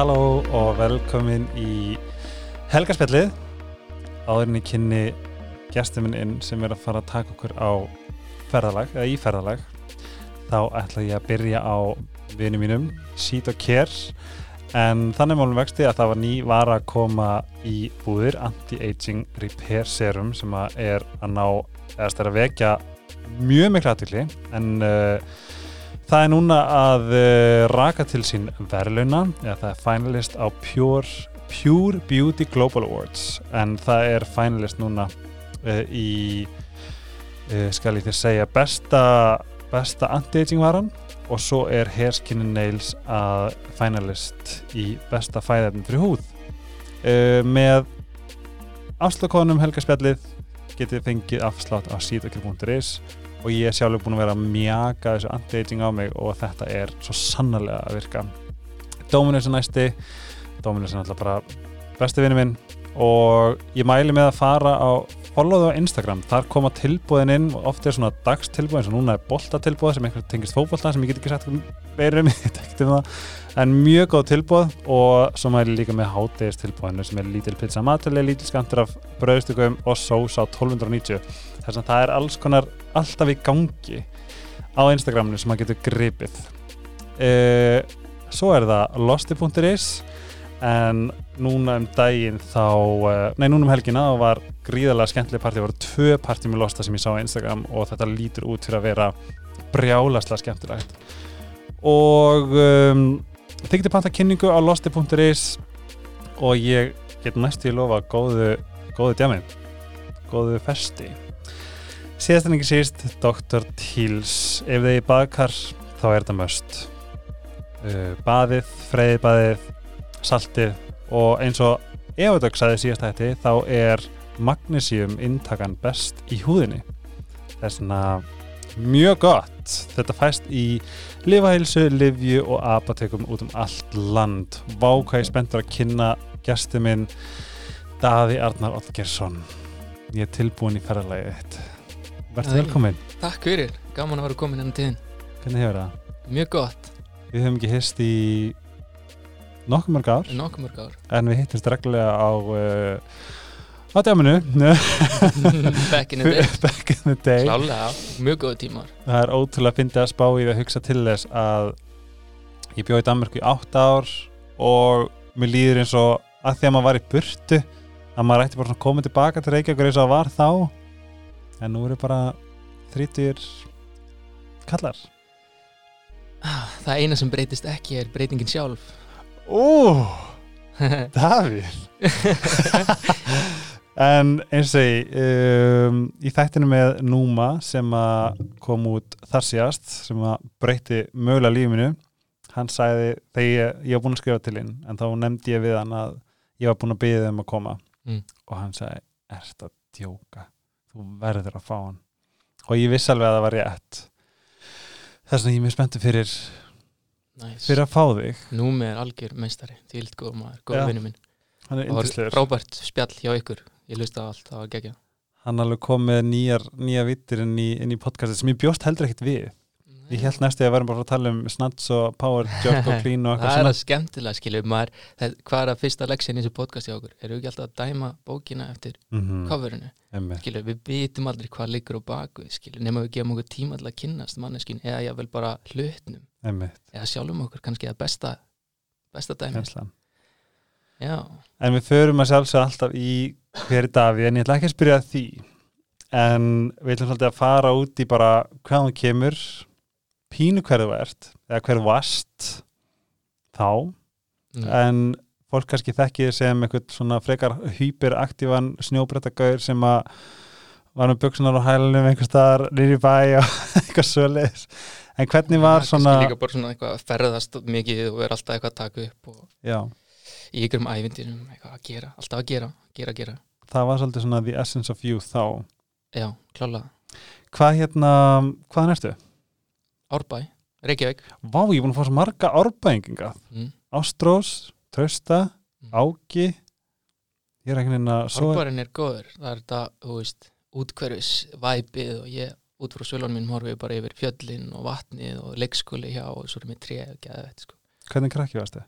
Halló og velkomin í helgarspjallið áðurinn í kynni gestur minn inn sem er að fara að taka okkur á ferðalag, eða í ferðalag þá ætla ég að byrja á vinum mínum, Seed og Care en þannig málum vexti að það var ný var að koma í búðir Anti-Aging Repair Serum sem að er að ná, eða stær að vekja mjög miklu aðtili en uh, það er núna að uh, raka til sín verðluna, eða það er finalist á Pure, Pure Beauty Global Awards. En það er finalist núna uh, í skal ég þér segja besta, besta anti-aging varan. Og svo er Hair Skin and Nails að finalist í besta fæðefn fyrir húð. Uh, með afslagkonum helgarspjallið getið fengið afslátt á síðakir.is og ég er sjálfur búin að vera að mjaka þessu anti-aging á mig og þetta er svo sannarlega að virka. Dominus er næsti. Dominus er náttúrulega bara besti vinnu minn. Og ég mæli með að fara á followðu á Instagram, þar koma tilbúðin inn. Og oft er svona dagstilbúð eins og núna er boltatilbúð sem einhvern tengist fókbolta sem ég get ekki sagt veirum um en mjög góð tilbúð og svo mæli líka með hátegistilbúðinu sem er lítil pizza matali, lítil skantur af bröðstökum og sós á 1290 þess að það er alls konar alltaf í gangi á Instagraminu sem maður getur gripið. E, svo er það losti.is en núna um daginn þá, eh, nei núna um helgina þá var gríðarlega skemmtileg partí, það voru tvö partí með Losta sem ég sá á Instagram og þetta lítur út fyrir að vera brjálaslega skemmtilegt. Og um, þykti panta kynningu á losti.is og ég get næstu í lofa góðu, góðu djami góðu festi síðast en ekki síst Dr. Teals ef þið baðkar þá er þetta möst uh, baðið, freyðbaðið saltið og eins og Evodök sagði síðast hætti þá er magnesium intakan best í húðinni. Það er svona mjög gott. Þetta fæst í lifaheilsu, livju og apatekum út um allt land. Vákvæði spenntur að kynna gæstu minn Daði Arnar Ottgersson. Ég er tilbúin í ferðarlægið þitt verður velkomin. Takk fyrir, gaman að vera komin enn tíðin Hvernig hefur það? Mjög gott. Við höfum ekki hist í nokkuð mörg ár. Nokkuð mörg ár. En við hittumst reglulega á uh, á djáminu back in the day. Back in the day. Klálega, mjög góð tímar. Það er ótrúlega að finna að spá í að hugsa til þess að ég bjóði í Danmarku í 8 ár og mér líður eins og að því að maður var í burtu að maður ætti bara að koma tilbaka til Reykjavík eins og það var þá en nú eru bara 30 kallar. Það eina sem breytist ekki er breytingin sjálf. Ó, Davíð. En eins og ég um, í þættinu með Núma sem kom út þar síðast sem breyti mögulega lífinu hann sagði, þegar ég, var búin að skrifa til hinn en þá nefndi ég við hann að ég var búin að byggja þeim að koma. Mm. og hann sagði, ert að djóka þú verður að fá hann. Og ég viss alveg að það var rétt. Þess að ég er mjög spenntu fyrir nice. fyrir að fá þig. Númi er algjör meistari, tvilt góð maður, góð vinnu minn. Hann er og frábært spjall hjá ykkur. Ég hlusta á allt, það var gegja hann alveg kom með nýjar, nýja vittir inn í, í podcasti sem ég bjóst heldur ekkert við ég held næstu að ég væri bara að tala um snats og power jog og clean og það er að skemmtilega skilju maður, það, hvað er að fyrsta leksinn í þessu podcasti okkur, erum við ekki alltaf að dæma bókina eftir mm -hmm. coverinu skilju, við vitum aldrei hvað liggur á baku skilju, nema við gefum okkur tíma til að kynnast manneskin eða ég vel bara hlutnum eða sjálfum okkur kannski að besta besta dæmi en við förum að sjálfsög alltaf í hverju davi en ég ætla ekki að spyrja því. En við ætlum svolítið að fara út í bara hvað hann kemur pínu hverðu ert eða hverðu vast þá mm. en fólk kannski þekkið sem eitthvað svona frekar hyperaktívan snjóbrettagauður sem að var með buksunar á hælunum einhver staðar nýri bæ og eitthvað svoleiðis en hvernig var svona líka bara svona eitthvað að ferðast mikið og er alltaf eitthvað að taka upp og Já. í ykkurum ævindirum eitthvað að gera, alltaf að gera, gera, gera það var svolítið svona the essence of youth þá Já, klálega Hvað hérna, hvaðan ertu? Árbæ, Reykjavík Vá, ég er búin að fá svo marga árbæðinginga mm. Ástrós, Trausta, Mm. Áki Ég er ekki neina svo... Árbærin er góður, það er þetta, þú veist útkverfis væpið og ég út frá svölunum minn horfið bara yfir fjöllin og vatnið og leikskóli hjá og svo er mér tré og gæði þetta sko Hvernig krakki varst þið?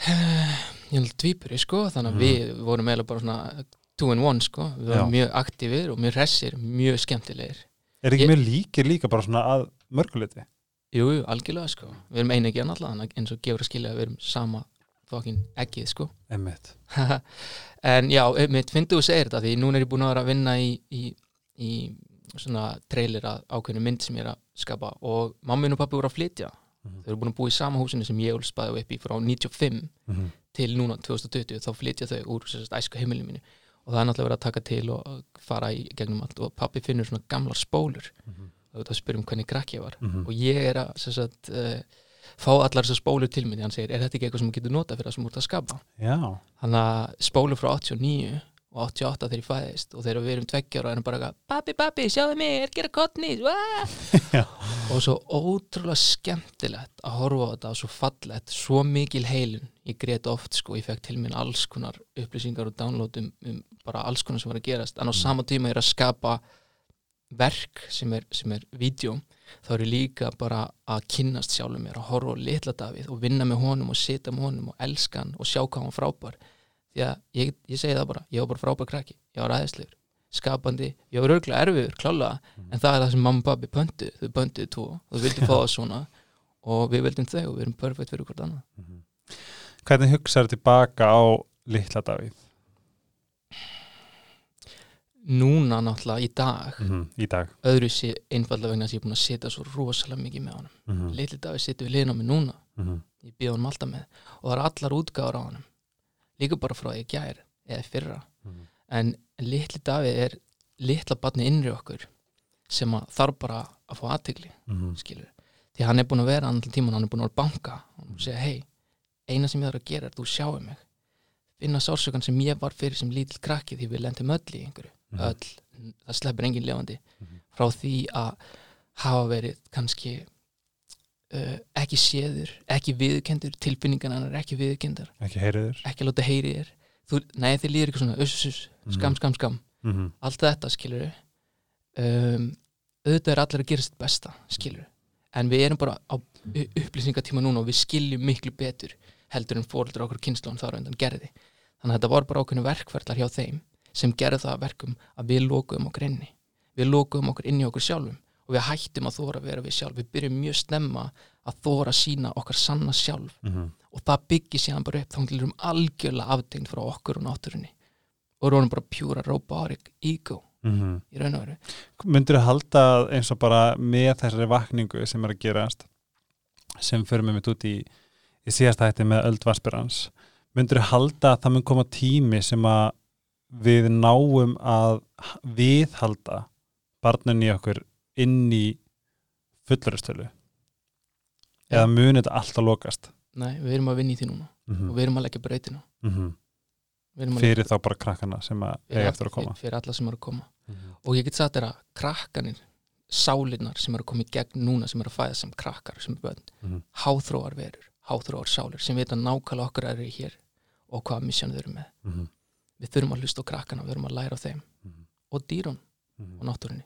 ég held dvípuri sko þannig að Mhm. við vorum eiginlega bara svona two in one sko, við vorum Já. mjög aktífir og mjög hressir, mjög skemmtilegir Er ekki Ég- mjög líkir líka bara svona að mörguleiti? Jú, jú, algjörlega sko við erum einu ekki annað þannig að eins og gefur að skilja að við erum sama fokkin ekkið sko Einmitt. en já, mitt finnst þú segir þetta því núna er ég búin að vera að vinna í, í, í svona trailer að ákveðinu mynd sem ég er að skapa og mamma minn og pappi voru að flytja Mhm. þau eru búin að búa í sama húsinu sem ég spæði upp í frá 95 Mhm. til núna 2020 þá flytja þau úr æsku heimilinu mínu og það er náttúrulega verið að taka til og fara í gegnum allt og pappi finnur svona gamlar spólur Mhm. og það spyrum hvernig krakk ég var Mhm. og ég er að sérst, uh, fá allar þessar spólur til minni hann segir, er þetta ekki eitthvað sem þú getur notað fyrir það sem þú ert að skapa Já. þannig að spólur frá 89 og 88 þegar ég fæðist og þegar við erum tveggjar og erum bara eitthvað, pappi, pappi, sjáðu mig, er gera kottnís og svo ótrúlega skemmtilegt að horfa á þetta og svo fallegt, svo mikil heilun. Ég grét oft sko, ég fekk til minn alls konar upplýsingar og downloadum um bara alls konar sem var að gerast. En á sama tíma er að skapa verk sem er, sem er vídeo þá er ég líka bara að kynnast sjálfum mér, að horfa á litla Davíð og vinna með honum og sita með honum og elska hann og sjá hvað hann frábær því að ég, ég segi það bara, ég var bara frábær krakki ég var aðeinslegur, skapandi ég var örgulega erfiður, klálega en það er það sem mamma og pabbi pöntu, þau pöntuðu tvo þau vildi fá það svona og við vildum þau og við erum perfekt fyrir hvort annað Hvernig hugsaður tilbaka á litla Davíð? núna náttúrulega í dag Mhm. Í dag. öðru sé einfallega vegna að ég er búin að setja svo rosalega mikið með honum Mhm. litli Davíð situr við liðin á mig núna Mhm. ég býð honum alltaf með og það eru allar útgáður á honum líka bara frá því að gær eða fyrra Mhm. en litli Davíð er litla barni innri okkur sem að þarf bara að fá aðtegli Mhm. skilur því hann er búin að vera annan tíman, hann er búin að vera banka og segja hei, eina sem ég þarf að gera er að þú sjáu mig finna sársökan sem ég var fyrir sem lítill krakki því við lendum öll í einhverju Mhm. öll, það sleppur engin lefandi Mhm. frá því að hafa verið kannski uh, ekki séður, ekki viðkendur tilfinningan hann er ekki viðkendar Ekki heyriður? ekki láta heyri þér. Þú, nei þið líður ekki svona, uss, uss, uss, skam, skam, skam Mhm. allt þetta skilur um, auðvitað er allir að gera sitt besta skilur en við erum bara á upplýsingatíma núna og við skiljum miklu betur heldur en fóreldur okkur kynnslóðan þar undan gerði. Þannig að þetta var bara ákveðinu verkferðlar hjá þeim sem gerði það að verkum að við lokuðum okkur inni. Við lokuðum okkur inni okkur sjálfum og við hættum að þóra að vera við sjálf við byrjum mjög snemma að þóra að sína okkar sanna sjálf Mhm. og það byggir síðan bara upp þá til um algjörlega aftegn frá okkur og náttúrunni og erum bara pjúra robotic ego Mhm. í raun og veru Myndur þú halda eins og bara með þessari vakningu sem er að gerast sem fyrir mig mitt út í, í síðasta hætti með öld vaspirans myndur þú halda að það mun koma tími sem að við náum að viðhalda barnin í okkur inn í fullurustölu eða mun þetta alltaf lokast? Nei, við erum að vinna í því núna. Mm og -hmm. við erum að leggja breytina erum að fyrir þá bara krakkana sem að eiga eftir að koma. fyrir, alla sem eru að koma. Mm -hmm. og ég get sagt þér að krakkanir sálinnar sem eru að koma í gegn núna sem eru að fæða sem krakkar, sem bönn Mhm. háþróar verur, háþróar sálir sem vita nákvæmlega okkur er hér og hvaða missjón þau eru með. Mhm. við þurfum að hlusta á krakkana, við þurfum að læra á þeim. Mhm. og dýrun og náttúrunni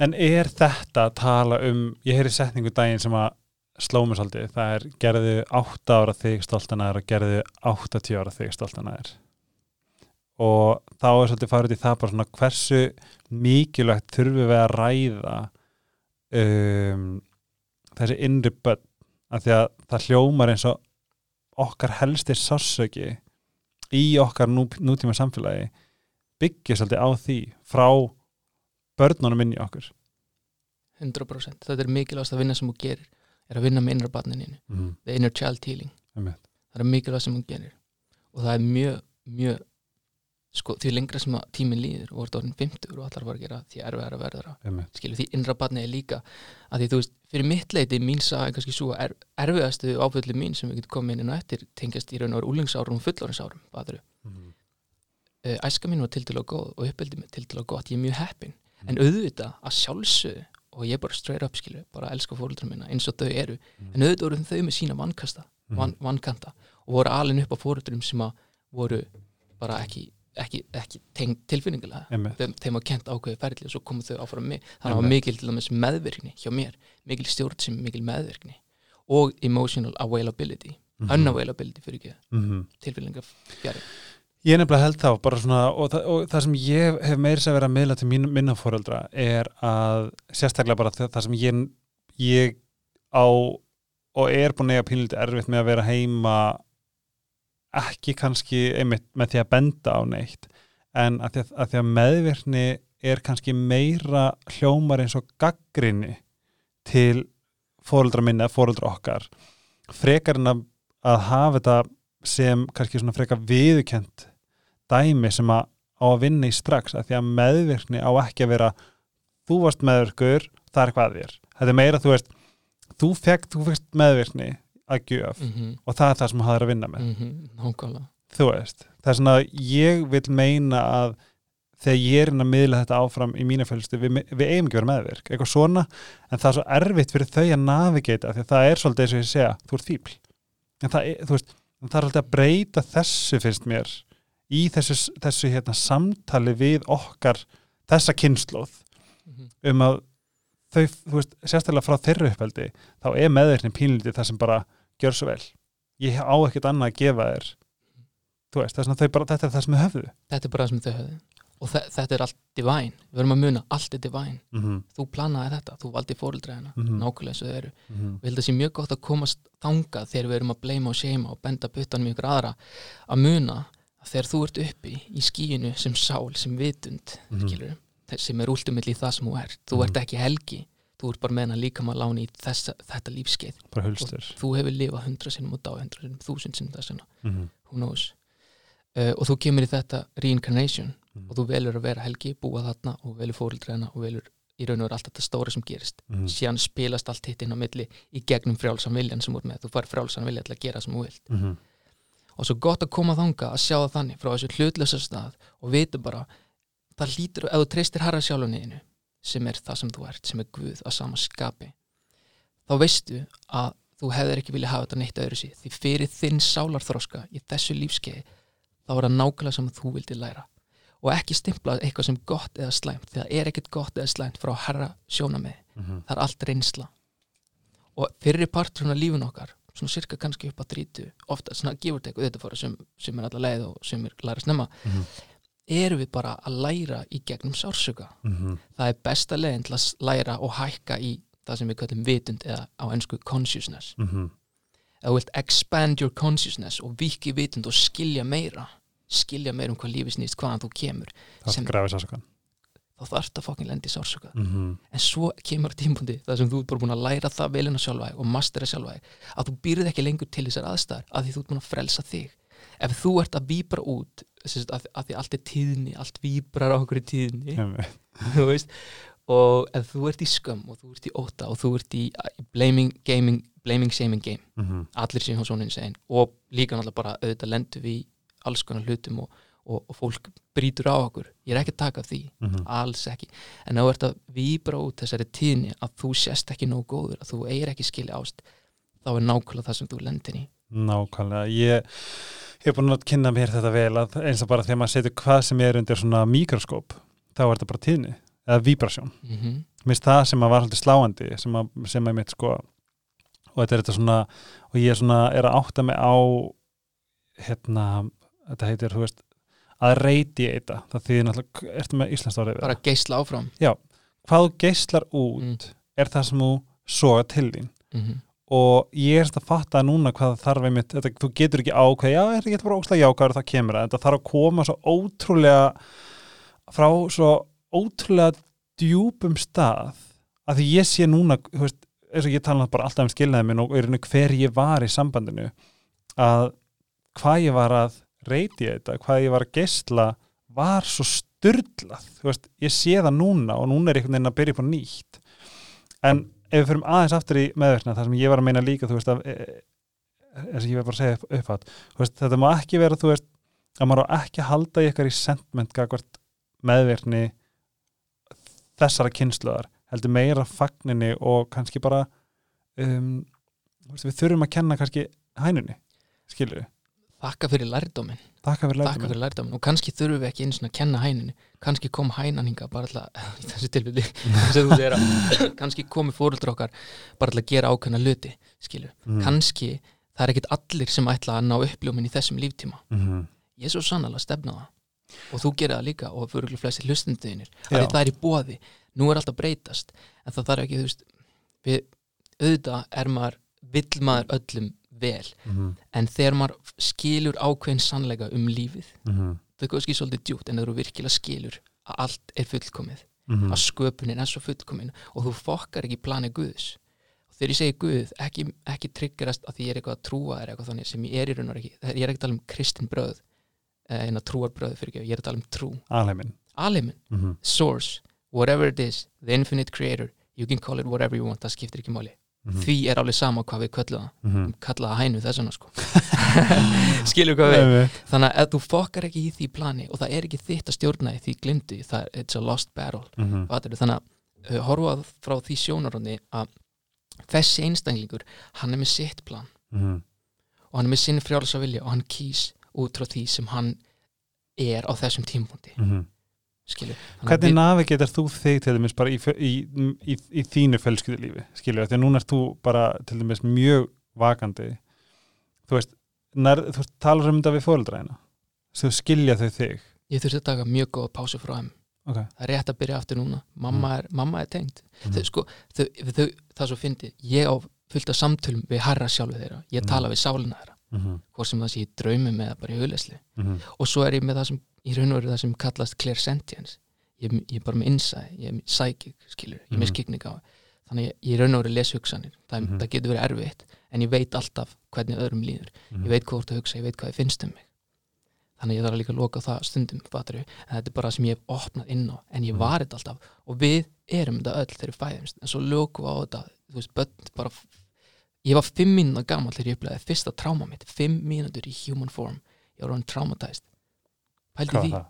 En er þetta að tala um, ég heyri setningu daginn sem að sló mér svolítið, það er gerðu 8 ára þig stoltan að er og gerðu 80 ára þig stoltan að er. Og þá er svolítið farið í það bara svona hversu mikilvægt þurfum við að ræða um, þessi innri börn. Af því að það hljómar eins og okkar helstir sársöki í okkar nú, nútíma samfélagi byggja svolítið á því frá börnunum inn í okkur. 100% þetta er mikilvægast að vinna sem þú gerir er að vinna með innra barnininu mm the inner child healing. Einmitt. það er mikilvægt sem hún gerir. Og það er mjög, mjög sko, því lengra sem að tíminn líður og orðin 50 og allar var að gera því erfiðar að verða skilur því innra barni er líka að því þú veist, fyrir mitt leiti mín saga er kannski svo er, erfiðastu áföllu mín sem við getum komið inn og eftir tengjast í raun og úlingsárum og fullorðinsárum. Mhm. Uh, æska mín var tildulega góð og uppeldi mig tildulega gott, ég er mjög heppin en auðvitað að sjálfsögðu og ég er bara straight up skilu, bara að elska fóröldra minna eins og þau eru, Mhm. en auðvitað voru þau með sína vannkasta, van, vannkanta og voru alin upp á fóröldrum sem að voru bara ekki, ekki, ekki tengd tilfinningulega þeim, þeim að kent ákveði ferli og svo komu þau áfram mig þannig að það var mikil til dæmis meðvirkni hjá mér mikil stjórn sem mikil meðvirkni og emotional availability Mhm. unavailability fyrir ekki Mhm. tilfélningar fjari Ég nefnilega held þá bara svona og, það, og það sem ég hef meiri sem verið að miðla til mín, minna fóreldra er að sérstaklega bara það, það sem ég, ég á og er búin að eiga pínlítið erfitt með að vera heima ekki kannski einmitt með því að benda á neitt en að því að, að, því að meðvirkni er kannski meira hljómar eins og gaggrinni til fóreldra minna, fóreldra okkar frekar en að, að hafa þetta sem kannski svona frekar viðukent dæmi sem að á að vinna í strax að því að meðvirkni á ekki að vera þú varst meðvirkur, það er hvað þér. Þetta er meira, þú veist þú fekst meðvirkni að gjöf mm -hmm. og það er það sem það er að vinna með. Mm nákvæmlega. Þú veist, það er svona ég vil meina að þegar ég er inn að miðla þetta áfram í mínu fölstu við, við eigum ekki að vera meðvirk, eitthvað svona en það er svo erfitt fyrir þau að navigata því að það er svolítið eins og ég segja, þú ert fíbl en það þú veist það er svolítið að breyta þessu finnst mér í þessu, þessu hérna, samtali við okkar þessa kynnslóð Mhm. um að þau, þú veist, sérstaklega frá þeirra uppeldi þá er meðvirkni pínlítið það sem bara gjör svo vel ég á ekkert annað að gefa þér þú veist, það er svona, þau bara, þetta er það sem þau höfðu þetta er bara það sem þau höfðu og þe þetta er allt divine, við verðum að muna allt er divine, mm -hmm. þú planaði þetta þú valdi fóreldra hérna, Mhm. nákvæmlega eins og þau eru Mm -hmm. og ég held að sé mjög gott að komast þangað þegar við erum að bleima og seima og benda puttanum í ykkur aðra að muna að þegar þú ert uppi í skíinu sem sál, sem vitund Mhm. skilur, sem er últumill í það sem þú ert þú Mhm. ert ekki helgi, þú ert bara meðan líka maður láni í þessa, þetta lífskeið bara og þú hefur lifað hundra sinnum og dá hundra sinnum, þúsund sinnum þess mm -hmm. who knows uh, og þú kemur í þetta reincarnation Mhm. og þú velur að vera helgi, búa þarna og velur fóreldræna og velur í raun og veru allt þetta stóra sem gerist Mhm. síðan spilast allt hitt inn á milli í gegnum frjálsan viljan sem ert með þú fær frjálsan vilja til að gera sem þú vilt Mm -hmm. Og svo gott að koma þanga að sjá það þannig frá þessu hlutlösa stað og vita bara það hlýtur, ef þú treystir harra sjálfuniðinu sem er það sem þú ert, sem er Guð að sama skapi þá veistu að þú hefðir ekki vilja hafa þetta neitt öðru síð því fyrir þinn sálarþroska í þessu lífskeiði þá er það nákvæmlega sem þú vildi læra. Og ekki stimpla eitthvað sem gott eða slæmt því það er ekkert gott eða slæmt frá herra sjónamið Mhm. það er allt reynsla. Og fyrir parturinn af lífun okkar svona cirka kannski upp á 30 ofta svona gefur tek auðvitað fóra sem, sem er alla leið og sem er læra snemma Mhm. erum við bara að læra í gegnum sársöka Mhm. það er besta leiðin til að læra og hækka í það sem við kallum vitund eða á ennsku consciousness Mhm. ef þú vilt expand your consciousness og viki vitund og skilja meira skilja meira um hvað lífi snýst hvaðan þú kemur það Sem- grafið sásakan þá þarf þetta fokkin lendi sársöka mm en svo kemur tímpundi þar sem þú ert bara búin að læra það velina sjálfa þig og mastera sjálfa þig að þú býrð ekki lengur til þessar aðstæðar að því þú ert búin að frelsa þig. Ef þú ert að víbra út að, að því allt er tíðni, allt víbrar á okkur í tíðni veist og ef þú ert í skömm og þú ert í óta og þú ert í blaming, gaming, blaming, shaming game allir sem hjá svonin segin og líka náttúrulega bara auðvitað lendum við alls konar hlutum og, og, og fólk brýtur á okkur. Ég er ekki að taka af því, alls ekki. En þú ert að víbra út þessari tíðni að þú sést ekki nógu góður að þú eigir ekki skilja ást þá er nákvæmlega það sem þú lendir í. Nákvæmlega, ég hef búin að kynna mér þetta vel að eins og bara þegar maður setur hvað sem er undir svona mikroskóp þá er þetta bara tíðni, eða víbrasjón. Mm -hmm. mér finnst það sem að var haldið sláandi sem að, sem að mitt sko og þetta er þetta svona og ég er svona er að átta mig á hérna, þetta heitir, þú veist að radiata, það þýðir náttúrulega ertu með Íslands árið bara geisla áfram. Hvað þú geislar út Mm. er það sem þú soga til þín. Mm -hmm. og ég er að fatta núna hvað þarf einmitt, þetta, þú getur ekki ákveð já, þetta getur bara óslega jákvæður það kemur að þetta þarf að koma svo ótrúlega frá svo ótrúlega djúpum stað að því ég sé núna veist, eins og ég tala bara alltaf um skilnaði minn og hver ég var í sambandinu að hvað ég var að reyti þetta, hvað ég var að geisla var svo styrlað veist, ég sé það núna og núna er einhvern veginn að byrja upp á nýtt. En ef við fyrir aðeins aftur í meðverkna þar sem ég var að meina líka veist að e, þess að ég var bara að segja upp, upphátt. Veist, þetta má ekki vera veist að maður á ekki halda í eitthvað í sentment meðverkni þessara kynsluðar heldur meira fagninni og kannski bara um, við þurfum að kenna kannski hænunni skilur við, þakka fyrir lærdómin þakka fyrir þakka lærdóminn. fyrir lærdómin og kannski þurfum við ekki eins og að kenna hæninu kannski kom hænan hinga bara alltaf í þessu að kannski komi fóröldur okkar bara til að gera ákveðna skilur, Mm. kannski það er ekkit allir sem ætla að ná uppljómin í þessum líftíma. Mhm, ég er svo sannlega að stefna það. Og þú gerir það líka og fyrir flesti að það er í bóði, nú er alltaf breytast. En það þarf ekki, þú veist við, auðvitað er maður vill maður öllum vel. Mhm, en þegar maður skilur ákveðin sannleika um lífið, mhm, það er kannski svolítið djúpt en það eru virkilega skilur að allt er fullkomið mhm, að sköpunin er svo fullkomin og þú fokkar ekki í plani Guðs. Og þegar ég segi Guð, ekki, ekki tryggerast að því ég er eitthvað að trúa er eitthvað þannig sem ég er í raun og ekki, ég er ekki að tala um kristin bröð en að trúar bröð fyrir ekki, ég er að tala um trú. Alheimin alheimin, mhm, source, whatever it is the infinite creator, you can call it whatever you want það skiptir ekki máli, mhm, því er alveg sama hvað við köllum það, mhm. kalla það hænu þessana sko. Skilur hvað við þannig að þú fokkar ekki í því plani og það er ekki þitt að stjórna í því glimtu það it's a lost battle. Mhm, Fattarðu? þannig að uh, horfa frá því sjónarhóndi að þessi einstaklingur hann er með sitt plan. Mhm, og hann er með sinn frjálsa vilja og hann kýs út frá því sem hann er á þessum tímpúndi mhm. Skilju. Hvernig navigetar þú þig til dæmis bara í, í, í, í þínu fjölskyldulífi skilju, því að núna ert þú bara til dæmis mjög vakandi. Þú veist, nær, þú talar um þetta við fóreldræðina þú skilja þau þig. Ég þurfti að taka mjög góða pásu frá þeim. Okay. það er rétt að byrja aftur núna. Mamma er, mamma er tengt Mhm. þau, sko, þau, þau, það er svo fyndið. Ég á fullt af samtölum við harra sjálfu þeirra. Ég Mhm. tala við sálina þeirra Mhm, hvort sem það sé í draumi með bara í hulisli mhm, og svo er ég með það sem í raun og veru það sem kallast clairsentience. Ég, ég er bara með insight, ég er psychic skilur, ég er með Mhm. skikning á þannig ég, ég raun og veru les hugsanir. Það, Mhm. það getur verið erfitt en ég veit alltaf hvernig öðrum líður. Mhm. ég veit hvað þú ert að hugsa, ég veit hvað ég finnst um mig. Þannig ég þarf líka að loka það stundum fattur en þetta er bara sem ég hef opnað inn á en ég Mhm. var þetta alltaf. Og við erum þetta öll þegar við fæðumst. En svo lokum við á þetta þú veist, börn bara ég var fimm mínúna gammal þegar ég upplegaði fyrsta tráma mitt fimm mínútur í human form. Ég var hann traumatized. Pældi því,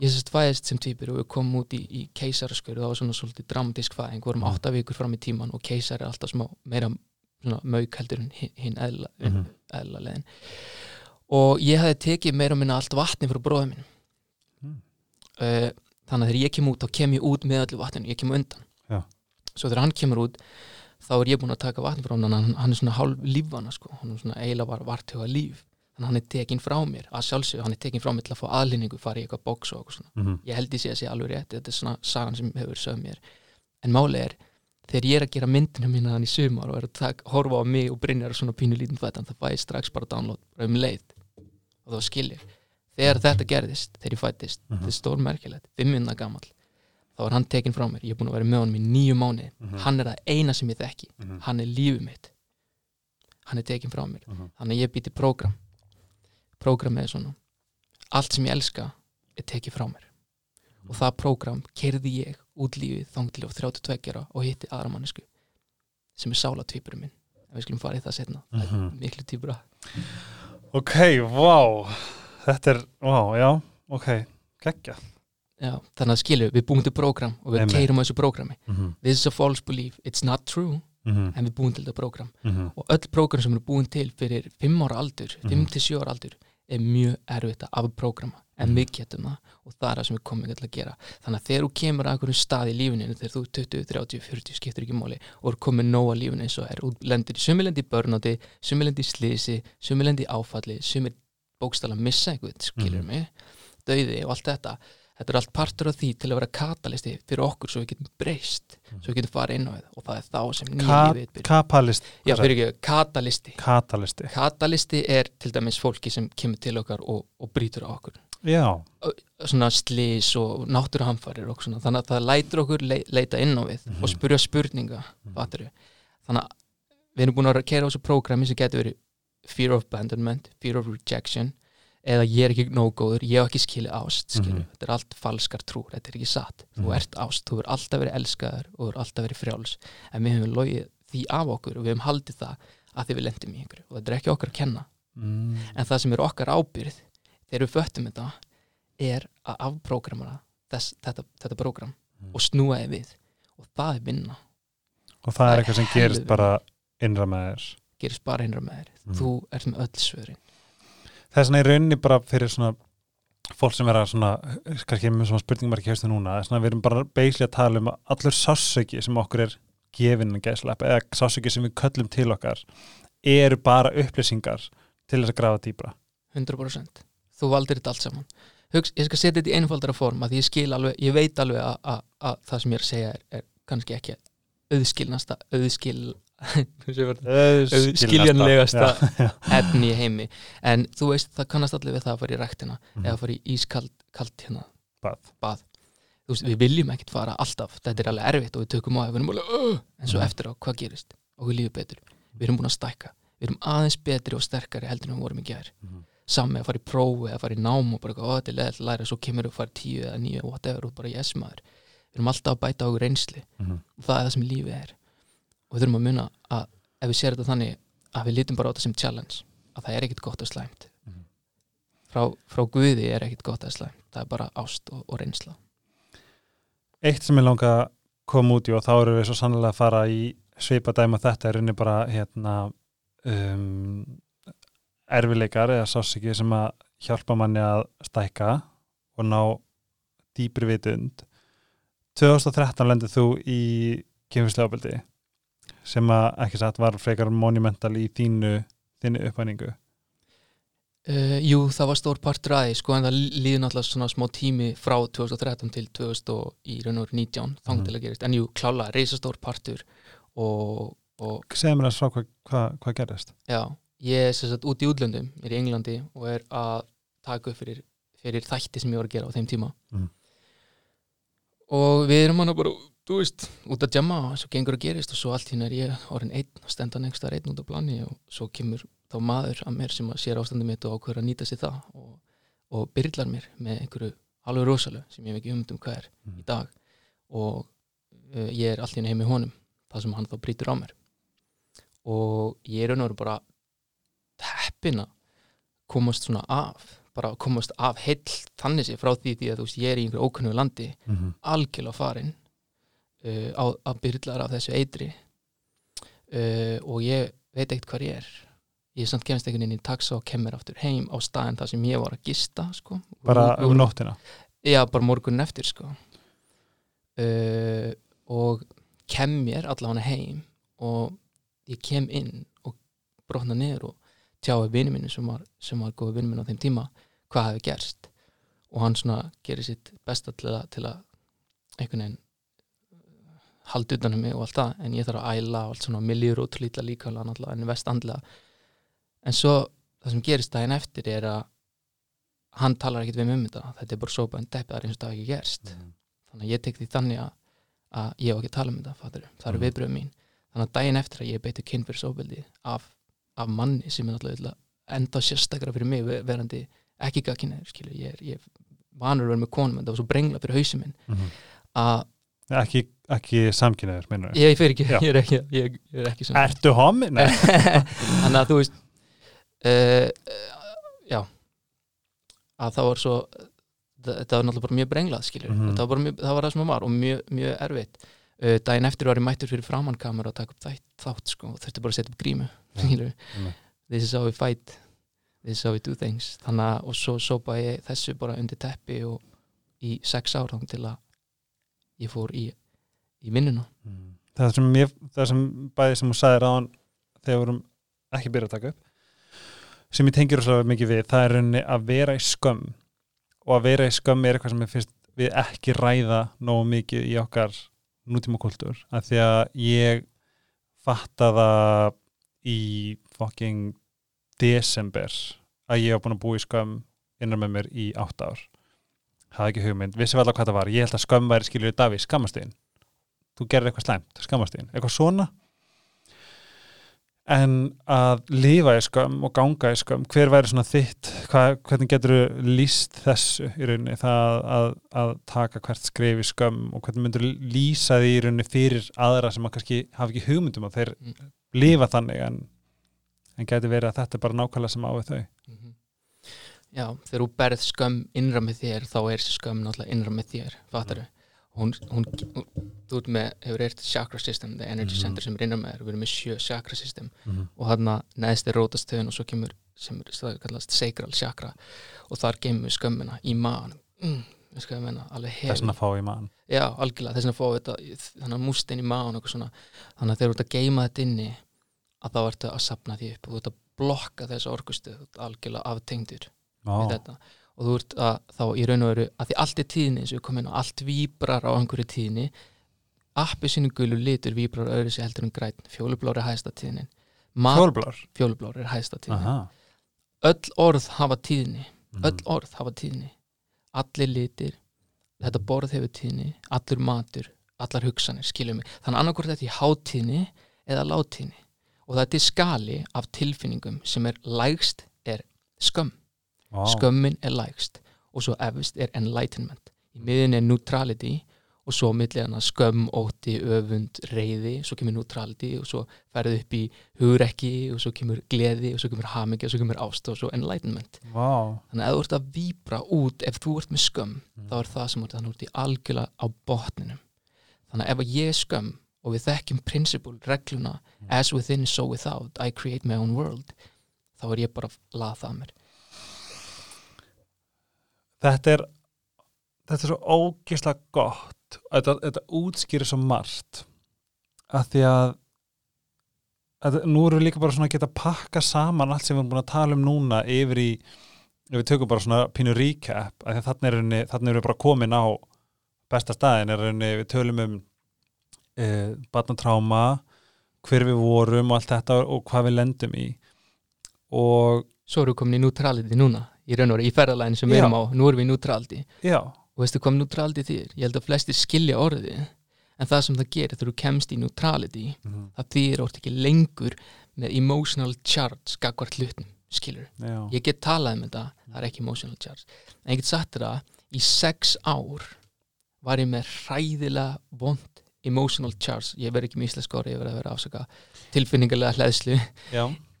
ég sérst fæðist sem týpur og við komum út í, í keisaraskur það var svona svolítið dramatísk fæðing. Vorum Mhm. átta vikur fram í tíman og keisar er alltaf smá meira mauk heldur en hin- hinn eðla, Mhm. eðla leðin og ég hefði tekið meira og minna allt vatni frá bróðum minn Mm. uh, þannig að þegar ég kem út þá kem ég út með öllu vatninu, ég kem undan. Já. svo þegar hann kemur út þá er ég búin að taka vatni frá hann hann, hann er svona hálf lífvana sko. hann er svona eiginlega var vartuga líf. Þannig að hann er tekin frá mér, að sjálfsögðu hann er tekin frá mér til að fá aðlýningu, fara í eitthvað bóks og eitthvað svona. Mhm, ég held sé að sé alveg rétt þetta er svona sagan sem hefur sögð mér. En máli er, þegar ég er að gera myndina mína þannig í sumar og er að tak, horfa á mig og Brynjar og svona pínu lítinn fættan það fæ ég strax bara download um leið. Og þá skilja þegar þetta gerðist, þegar ég fættist Mhm. þetta er stórmerkilegt, fimm minna gamall þá er hann tekin frá mér, ég er búin að vera með honum í nýju mánuði, Mhm. hann er það eina sem ég þekki. Mhm, hann er lífið mitt. Hann er tekin frá mér. Mhm. þannig að ég býti prógram. Prógramið er svona allt sem ég elska er tekið frá mér. Og það prógram kerði ég út lífið þang til ég var 32 ára og hitti aðra mannesku sem er sála tvíburum minn. En við skulum fara í það setna það er Mhm. miklu tvíbura Ok, vá. Þetta er, vá, já, ok Gekkja Já, þannig að skilju, við búum til prógram og við keirum á þessu prógrami. Mhm, this is a false belief, it's not true. Mhm, en við búum til þetta prógram. Mhm, og öll prógram sem eru búin til fyrir 5 ára aldur, 5 Mhm. til 7 ára aldur er mjög erfitt að afprógrama. En Mhm. við getum það. Og það er það sem við komum til að gera. Þannig að þegar þú kemur að einhverjum stað í lífinu þegar þú er 20, 30, 40 skiptir ekki máli og er komið nóg að lífinu eins og er lendir í sumilendi börnáti, sumilendi í slisi sumilendi áfalli, sumir bókstala missa einhvern, skilur Mhm. mig dauði og allt þetta þetta er allt partur af því til að vera katalisti fyrir okkur svo við getum breyst svo við getum farið inn á það og það er þá sem nýja lífið byrjar. Kapalist Já, fyrir ekki, katalisti. Katalisti. Katalisti er til dæmis fólki sem kemur til okkar og, og brýtur á okkur. Já, svona slís og náttúruhamfarir og svona, þannig að það lætur okkur le leita inn á við Mhm. og spurja spurninga mm. þannig að við erum búin að kera á þessu prógrami sem getur verið fear of abandonment, fear of rejection eða ég er ekki nóg góður, ég hef ekki skilið ást Mhm. þetta er allt falskar trúr þetta er ekki satt, Mhm. þú ert ást þú er alltaf verið elskaður og þú er alltaf verið frjáls en við hefum logið því af okkur og við hefum haldið það að því við lendum í ykkur og þetta er ekki okkar að kenna mm. en það sem er okkar ábyrð þegar við föttum þetta er að afprógramara þess, þetta, þetta prógram Mm. og snúa þið við og það er vinna, Og það Það er eitthvað sem gerist bara innra með þér gerist bara hinra með þér Mm. þú ert með öll svörin Það er svona í rauninni bara fyrir svona fólk sem vera svona, kannski með svona spurningum er ekki haustu núna, það er svona við erum bara beisli að tala um að allur sásöki sem okkur er gefinn að gæslepp eða sásöki sem við köllum til okkar eru bara upplýsingar til þess að grafa dýbra 100% þú valdir þetta allt saman. Hugs, ég skal setja þetta í einfaldara form að ég skil alveg, ég veit alveg að, að, að það sem ég er að segja er, er kannski ekki auðskilnasta auðskil auðskiljanlegasta efni í heimi. En þú veist það kannast allir við það að fara í ræktina Mhm. eða fara í ískald hérna. Bað. bað. Veist, við viljum ekkert fara alltaf. Þetta er alveg erfitt og við tökum á það við en svo Mhm. eftir á, hvað gerist? Okkur lífið betur, við erum búin að stækka. Við erum aðeins betri og sterkari heldur en við vorum í gær. Mhm. samme að fara í prófi eða fara í nám og bara, þetta er leðilega að læra. Svo kemur við að fara tíu eða níu, whatever, og bara yes maður. Við erum alltaf að bæta okkur reynsli og það er það sem lífið er og við þurfum að muna að ef við séum þetta þannig að við lítum bara á þetta sem challenge að það er ekkit gott og slæmt. Mhm. frá, frá Guði er ekkit gott og slæmt það er bara ást og, og reynsla. Eitt sem ég langa að koma út í og þá eru við svo sannlega að fara í svipa dæma þetta er rauninni bara hérna um, erfileikar eða sásiki sem að hjálpa manni að stækka og ná dýpri vitund. 2013 lendur þú í kynfislega sem að ekki satt var frekar monumental í þínu þínu uppvæningu uh, Jú, það var stór partur aðeins sko, en það líður náttúrulega svona smá tími frá 2013 til 2000 og í raun og veru 19 þang Mhm. til að gerist, en jú, klála, reisastór partur og, og segð mér að frá hvað hva, hva gerðist Já, ég er sagt út í útlöndum, er í Englandi og er að taka upp fyrir, fyrir þætti sem ég var að gera á þeim tíma Mhm. og við erum hann bara, þú veist, út að jamma og svo gengur að gerist og svo allt hérna er ég orðin einn og stendan einhverstaðar einn út á plani og svo kemur þá maður að mér sem að sér ástandum mitt og ákveður að nýta sér það og, og byrlar mér með einhverju alveg rosalega sem ég hef ekki umdum hvað er Mhm. í dag og uh, ég er allt hérna heim í honum það sem hann þá brýtur á mér og ég er veru bara heppin að komast svona af bara komast af heill þannig sé frá því því að þú veist ég er í einhverju ókunnu landi mm -hmm. algjörlega farin uh, á, að byrlar af þessu eitri. Uh, og ég veit ekkert hvar ég er. Ég er samt kemst einhvern veginn í taxa og kemur aftur heim á staðin þar sem ég var að gista sko. bara um nóttina? Já, bara morgunin eftir sko. Uh, og kem mér allavega heim og ég kem inn og brotna niður og tjáði vini minni sem var, var góða vini minni á þeim tíma hvað hefði gerst. Og hann svona gerir sitt besta til að, til að einhvern veginn uh, halda utan um mig og allt það en ég þarf að æla og allt svona mér líður ótrúlítla líka en vestandlega en svo það sem gerist daginn eftir er að hann talar ekkert við mig um þetta þetta er bara sópa en deppið það er eins og það ekki gerst þannig að ég tek því þannig að, að ég hef ekki að tala um þetta fattur. það eru Mhm. viðbröðum mín þannig að daginn eftir að ég beiti kynfyrsóbildi af, af manni sem er náttúrulega enda sérstakra fyrir mig ve- verandi ekki skilu ég ég vanur vera með konum en það var svo brengla fyrir hausum minn mm -hmm. að ekki, ekki samkynniður, minnur ég, ég fer ekki, ég er ekki, ég, er ekki svona Ertu homi? Þannig að þú veist uh, já. Að það var svo það- þetta var náttúrulega bara mjög brenglað skilur Mhm. þetta var bara mjög, það var það sem það var og mjög, mjög erfitt. Uh, daginn eftir var ég mættur fyrir framann kamera að taka upp þætt, þátt sko og þurfti bara að setja upp grímu skilur Mhm. this is how we fight. This is how we do things. Þannig að og svo sópa ég þessu bara undir teppi og í sex ár þá til að ég fór í, í vinnuna það sem, ég, það sem bæði sem hún sagði ráðan þegar vorum ekki byrjað að taka upp sem ég tengir rosalega mikið við það er rauninni að vera í skömm. Og að vera í skömm er eitthvað sem ég finnst við ekki ræða nógu mikið í okkar nútíma kultúr af því að ég fatta það í fucking desember að ég var búin að búa í skömm innan með mér í átt ár hafði ekki hugmynd, vissi vel hvað það var. Ég held að skömm væri skilur í Daví, skammastegin þú gerir eitthvað slæmt, skammastegin eitthvað svona. En að lifa í skömm og ganga í skömm, hver væri svona þitt hvað, hvernig getur þú líst þessu í rauninni, það að, að taka hvert skrif í skömm og hvernig myndur lýsa því í rauninni fyrir aðra sem að kannski hafa ekki hugmyndum að þeir Mm. lifa þannig en, en getur verið að þetta er bara nákvæmlega sem á við þau? Mhm. Já, þegar þú berð skömm innra með þér þá er skömm náttúrulega innra með þér fattar hún, hún, hún, þú ert með, hefur eitt chakra system the energy Mhm. center sem er innra með þér við erum með sjö chakra system mm -hmm. og hann að neðst er rótastöðun og svo kemur sem er kallast sacral chakra og þar gemur við skömmina í maðan mm, svona að fá í mann Já, algjörlega, þess vegna fá þetta þannig að múst inn í maðan og eitthvað svona þannig að þegar þú ert að geima þetta inni að þá ertu að sapna því upp og þú ert að blokka þú ert algjörlega aftengdur Vá. Við þetta. Og þú ert að þá í raun og veru að því allt er tíðni eins og við komum inn á allt víbrar á einhverju tíðni. Appi sínu gulu litur víbrar öðru sér heldur en græn fjólublár er hæsta tíðnin. Fjólblár fjólublár? Er hæsta tíðnin. Öll orð hafa tíðni. Mhm. öll orð hafa tíðni. Allir litir, þetta borð hefur tíðni allur matur, allar hugsanir skiljum mig, þannig annarkvort þetta í hátíðni eða látíðni og þetta er skali af tilfinningum sem er lægst er skömm Vá. skömmin er lægst og svo efst er enlightenment í miðin er neutrality og svo millir hana skömm, ótti, öfund, reyði svo kemur neutrality og svo ferðu upp í hugrekki og svo kemur gleði og svo kemur hamingja og svo kemur ást og svo enlightenment Vá. þannig að ef þú ert að víbra út ef þú ert með skömm, Mm. þá er það sem þú ert þannig út í algjörlega á botninum þannig að ef að ég er skömm og við þekkjum principle, regluna as within so without, I create my own world þá er ég bara að laða það að mér Þetta er þetta er svo ógislega gott. Þetta, þetta útskýrir svo margt. Að því að, að nú erum við líka bara svona að geta pakka saman allt sem við erum búin að tala um núna yfir í, við tökum bara svona pínu recap, að þannig er rauninni, þannig erum við bara komin á besta staðin er rauninni, við tölum um e, barnatráma hver við vorum og allt þetta og hvað við lendum í. Og svo erum við komin í neutrality núna í raun og veru í ferðalæðin sem við erum á nú erum við já, og veistu hvað neutrality þýr? Ég held að flestir skilja orðið en það sem það gerir þegar þú kemst í neutrality það þýðir orðið ekki lengur með emotional charge gagvart hlutnum, skilur já, ég get talað um þetta, það er ekki emotional charge. En ég get sagt að í sex ár var ég með hræðilega vond emotional charge. Ég verð ekki með íslensk orði, ég verð að vera afsaka tilfinningarlega hlæðslu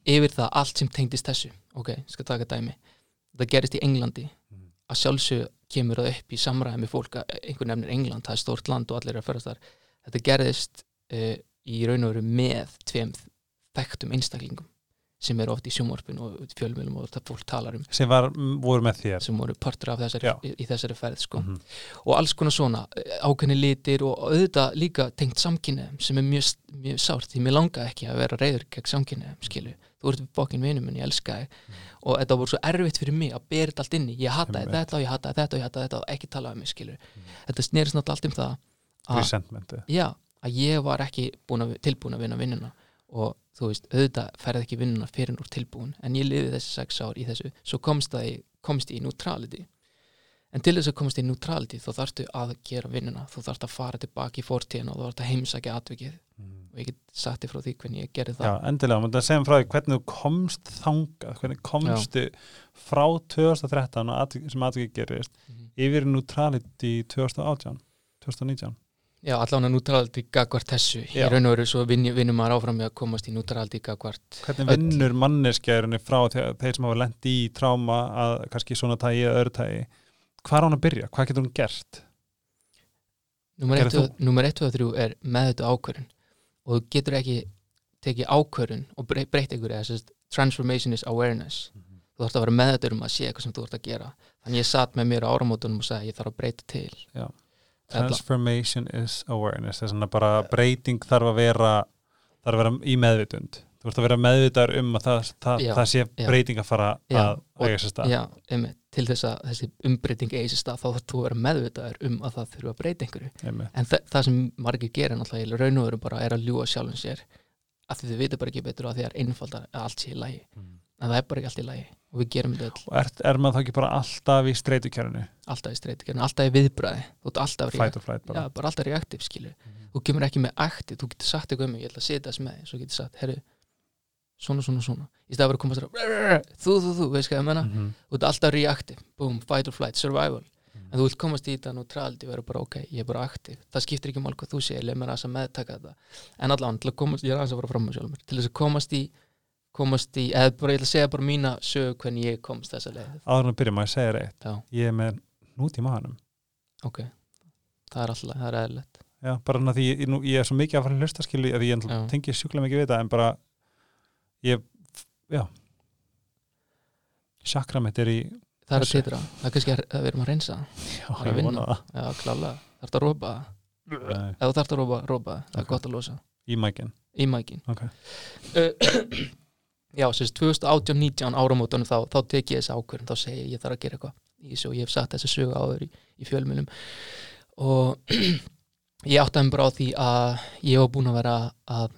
yfir það allt sem tengdist þessu. Ok, ég skal taka dæmi það gerist í Englandi Mhm. að sjálfsög kemur það upp í samræði með fólk að einhver nefnir England, það er stórt land og allir eru að ferast þar þetta gerðist uh, í raun og veru með tveim þekktum einstaklingum sem eru oft í sjónvarpinu og fjölmjölum og það fólk talar um sem var, voru með þér sem voru partur af þessari, í, í þessari ferð sko. Mhm. og alls konar svona eh, ákveðni litir og auðvitað líka tengt samkynniðum sem er mjög, mjög sárt því mér langaði ekki að vera reyður gegn samkynniðum skilu, þú ert bókin vinur minn, ég elska þig. Og þetta voru svo erfitt fyrir mig að bera þetta allt inni ég hataði Einmitt. þetta og ég hataði þetta og ég hataði þetta og ekki tala um mig skilu þetta snerist náttúrulega allt um það að, já, að ég var ekki að, tilbúin að vinna vinnuna. Og þú veist, auðvitað ferði ekki vinnuna fyrir úr tilbúin. En ég liði þessi sex ár í þessu. Svo komst, í- komst í neutrality. En til þess að komast í neutrality þá þarftu að gera vinnuna. Þú þarft að fara tilbaki í fortíðina og þú þarft að heimsækja atvikið og ég get sagt þér frá því hvernig ég gerði Já, það endilega, maður segjum frá því hvernig þú komst þangað, hvernig komstu frá 2013 og atvik, sem atvikið gerist Mhm. yfir í neutrality 2018 2019 Já, allan að neutrality gagvart þessu. Í Já. raun og veru svo vinn- vinnum maður áfram með að komast í neutrality gagvart Hvernig vinnur manneskjærinni frá þeir, þeir sem hafa lent í tráma að kannski svona tægi eða öðru tægi hvað er hún að byrja, hvað getur hún gert? Gerðir 1 og, númer 1 og 3 er meðutu ákvörun og þú getur ekki tekið ákvörun og brey- breytt einhverju eða transformation is awareness. Þú þarfst að vera meðutur um að sé eitthvað sem þú ert að gera. Þannig ég satt með mér á áramótunum og sagði ég þarf að breyta til. Já. Transformation is awareness. Það er svona bara breyting þarf að vera þarf að vera í meðvitund. Þú ert að vera meðvitar um að það, það, það sé breyting að fara Já, að og- eiga sér stað. já, einmitt, til þess að þessi umbreyting eigi sér stað þá þú að vera meðvitaður um að það þurfa að breyta einhverju. Einmitt. en þa það sem margir gera náttúrulega í raun og veru bara er að ljúa sjálfum sér að þau vita bara ekki betur að því það er einfaldar að allt sé í lagi. En það er bara ekki allt í lagi og við gerum þetta öll. Og er, er maður þá ekki bara alltaf í streytukjærinu alltaf í streytikjörn, alltaf í viðbræði þú ert alltaf or flight já, bara bara alltaf reaktiv skilu þú kemur ekki með aktiv, þú getur sagt eitthvað um mig ég ætla að setja þess með, þér, svo getur sagt herru, svona, svona, svona. Í stað að vera að koma segja, þú, þú, þú, veist hvað ég menna Mhm. þú ert alltaf reaktiv, boom, fight or flight, survival. Mhm. en þú vilt komast í þetta neutrality og vera bara ok, ég er bara aktiv það skiptir ekki mál hvað þú segir, leið mér að meðtaka þetta. En allavega, til að komast, ég er aðeins að fara fram á sjálfum mér. Til þess að komast í komast í, eða bara ég ætla að segja bara mína sög hvernig ég komst þessa leið. Áður en að byrja maður að segja reitt já, ég er með nút í maðanum ok, það er alltaf, það er eðlilegt. Já, bara því ég, nú, ég er svo mikið að fara að hlusta skilji að ég Já. tengi sjúklega mikið við þetta en bara ég, já. Chakra mitt er í það er að titra, það er kannski að, að við erum að reynsa það. já, að vinna. vona það. Já, klálega, þarf það að rópa það þú þarf að rópa, rópa það, það er gott að losa. Í mækin. Í mækin. Ok. uh, já, sérst 2018-19 áramótunum þá, þá tek ég þessi ákvörðin þá segi ég, ég þarf að gera eitthvað í þessu og ég hef sagt þessi sögu áður í, í fjölmjölum og ég áttaði mig bara á því að ég var búin að vera að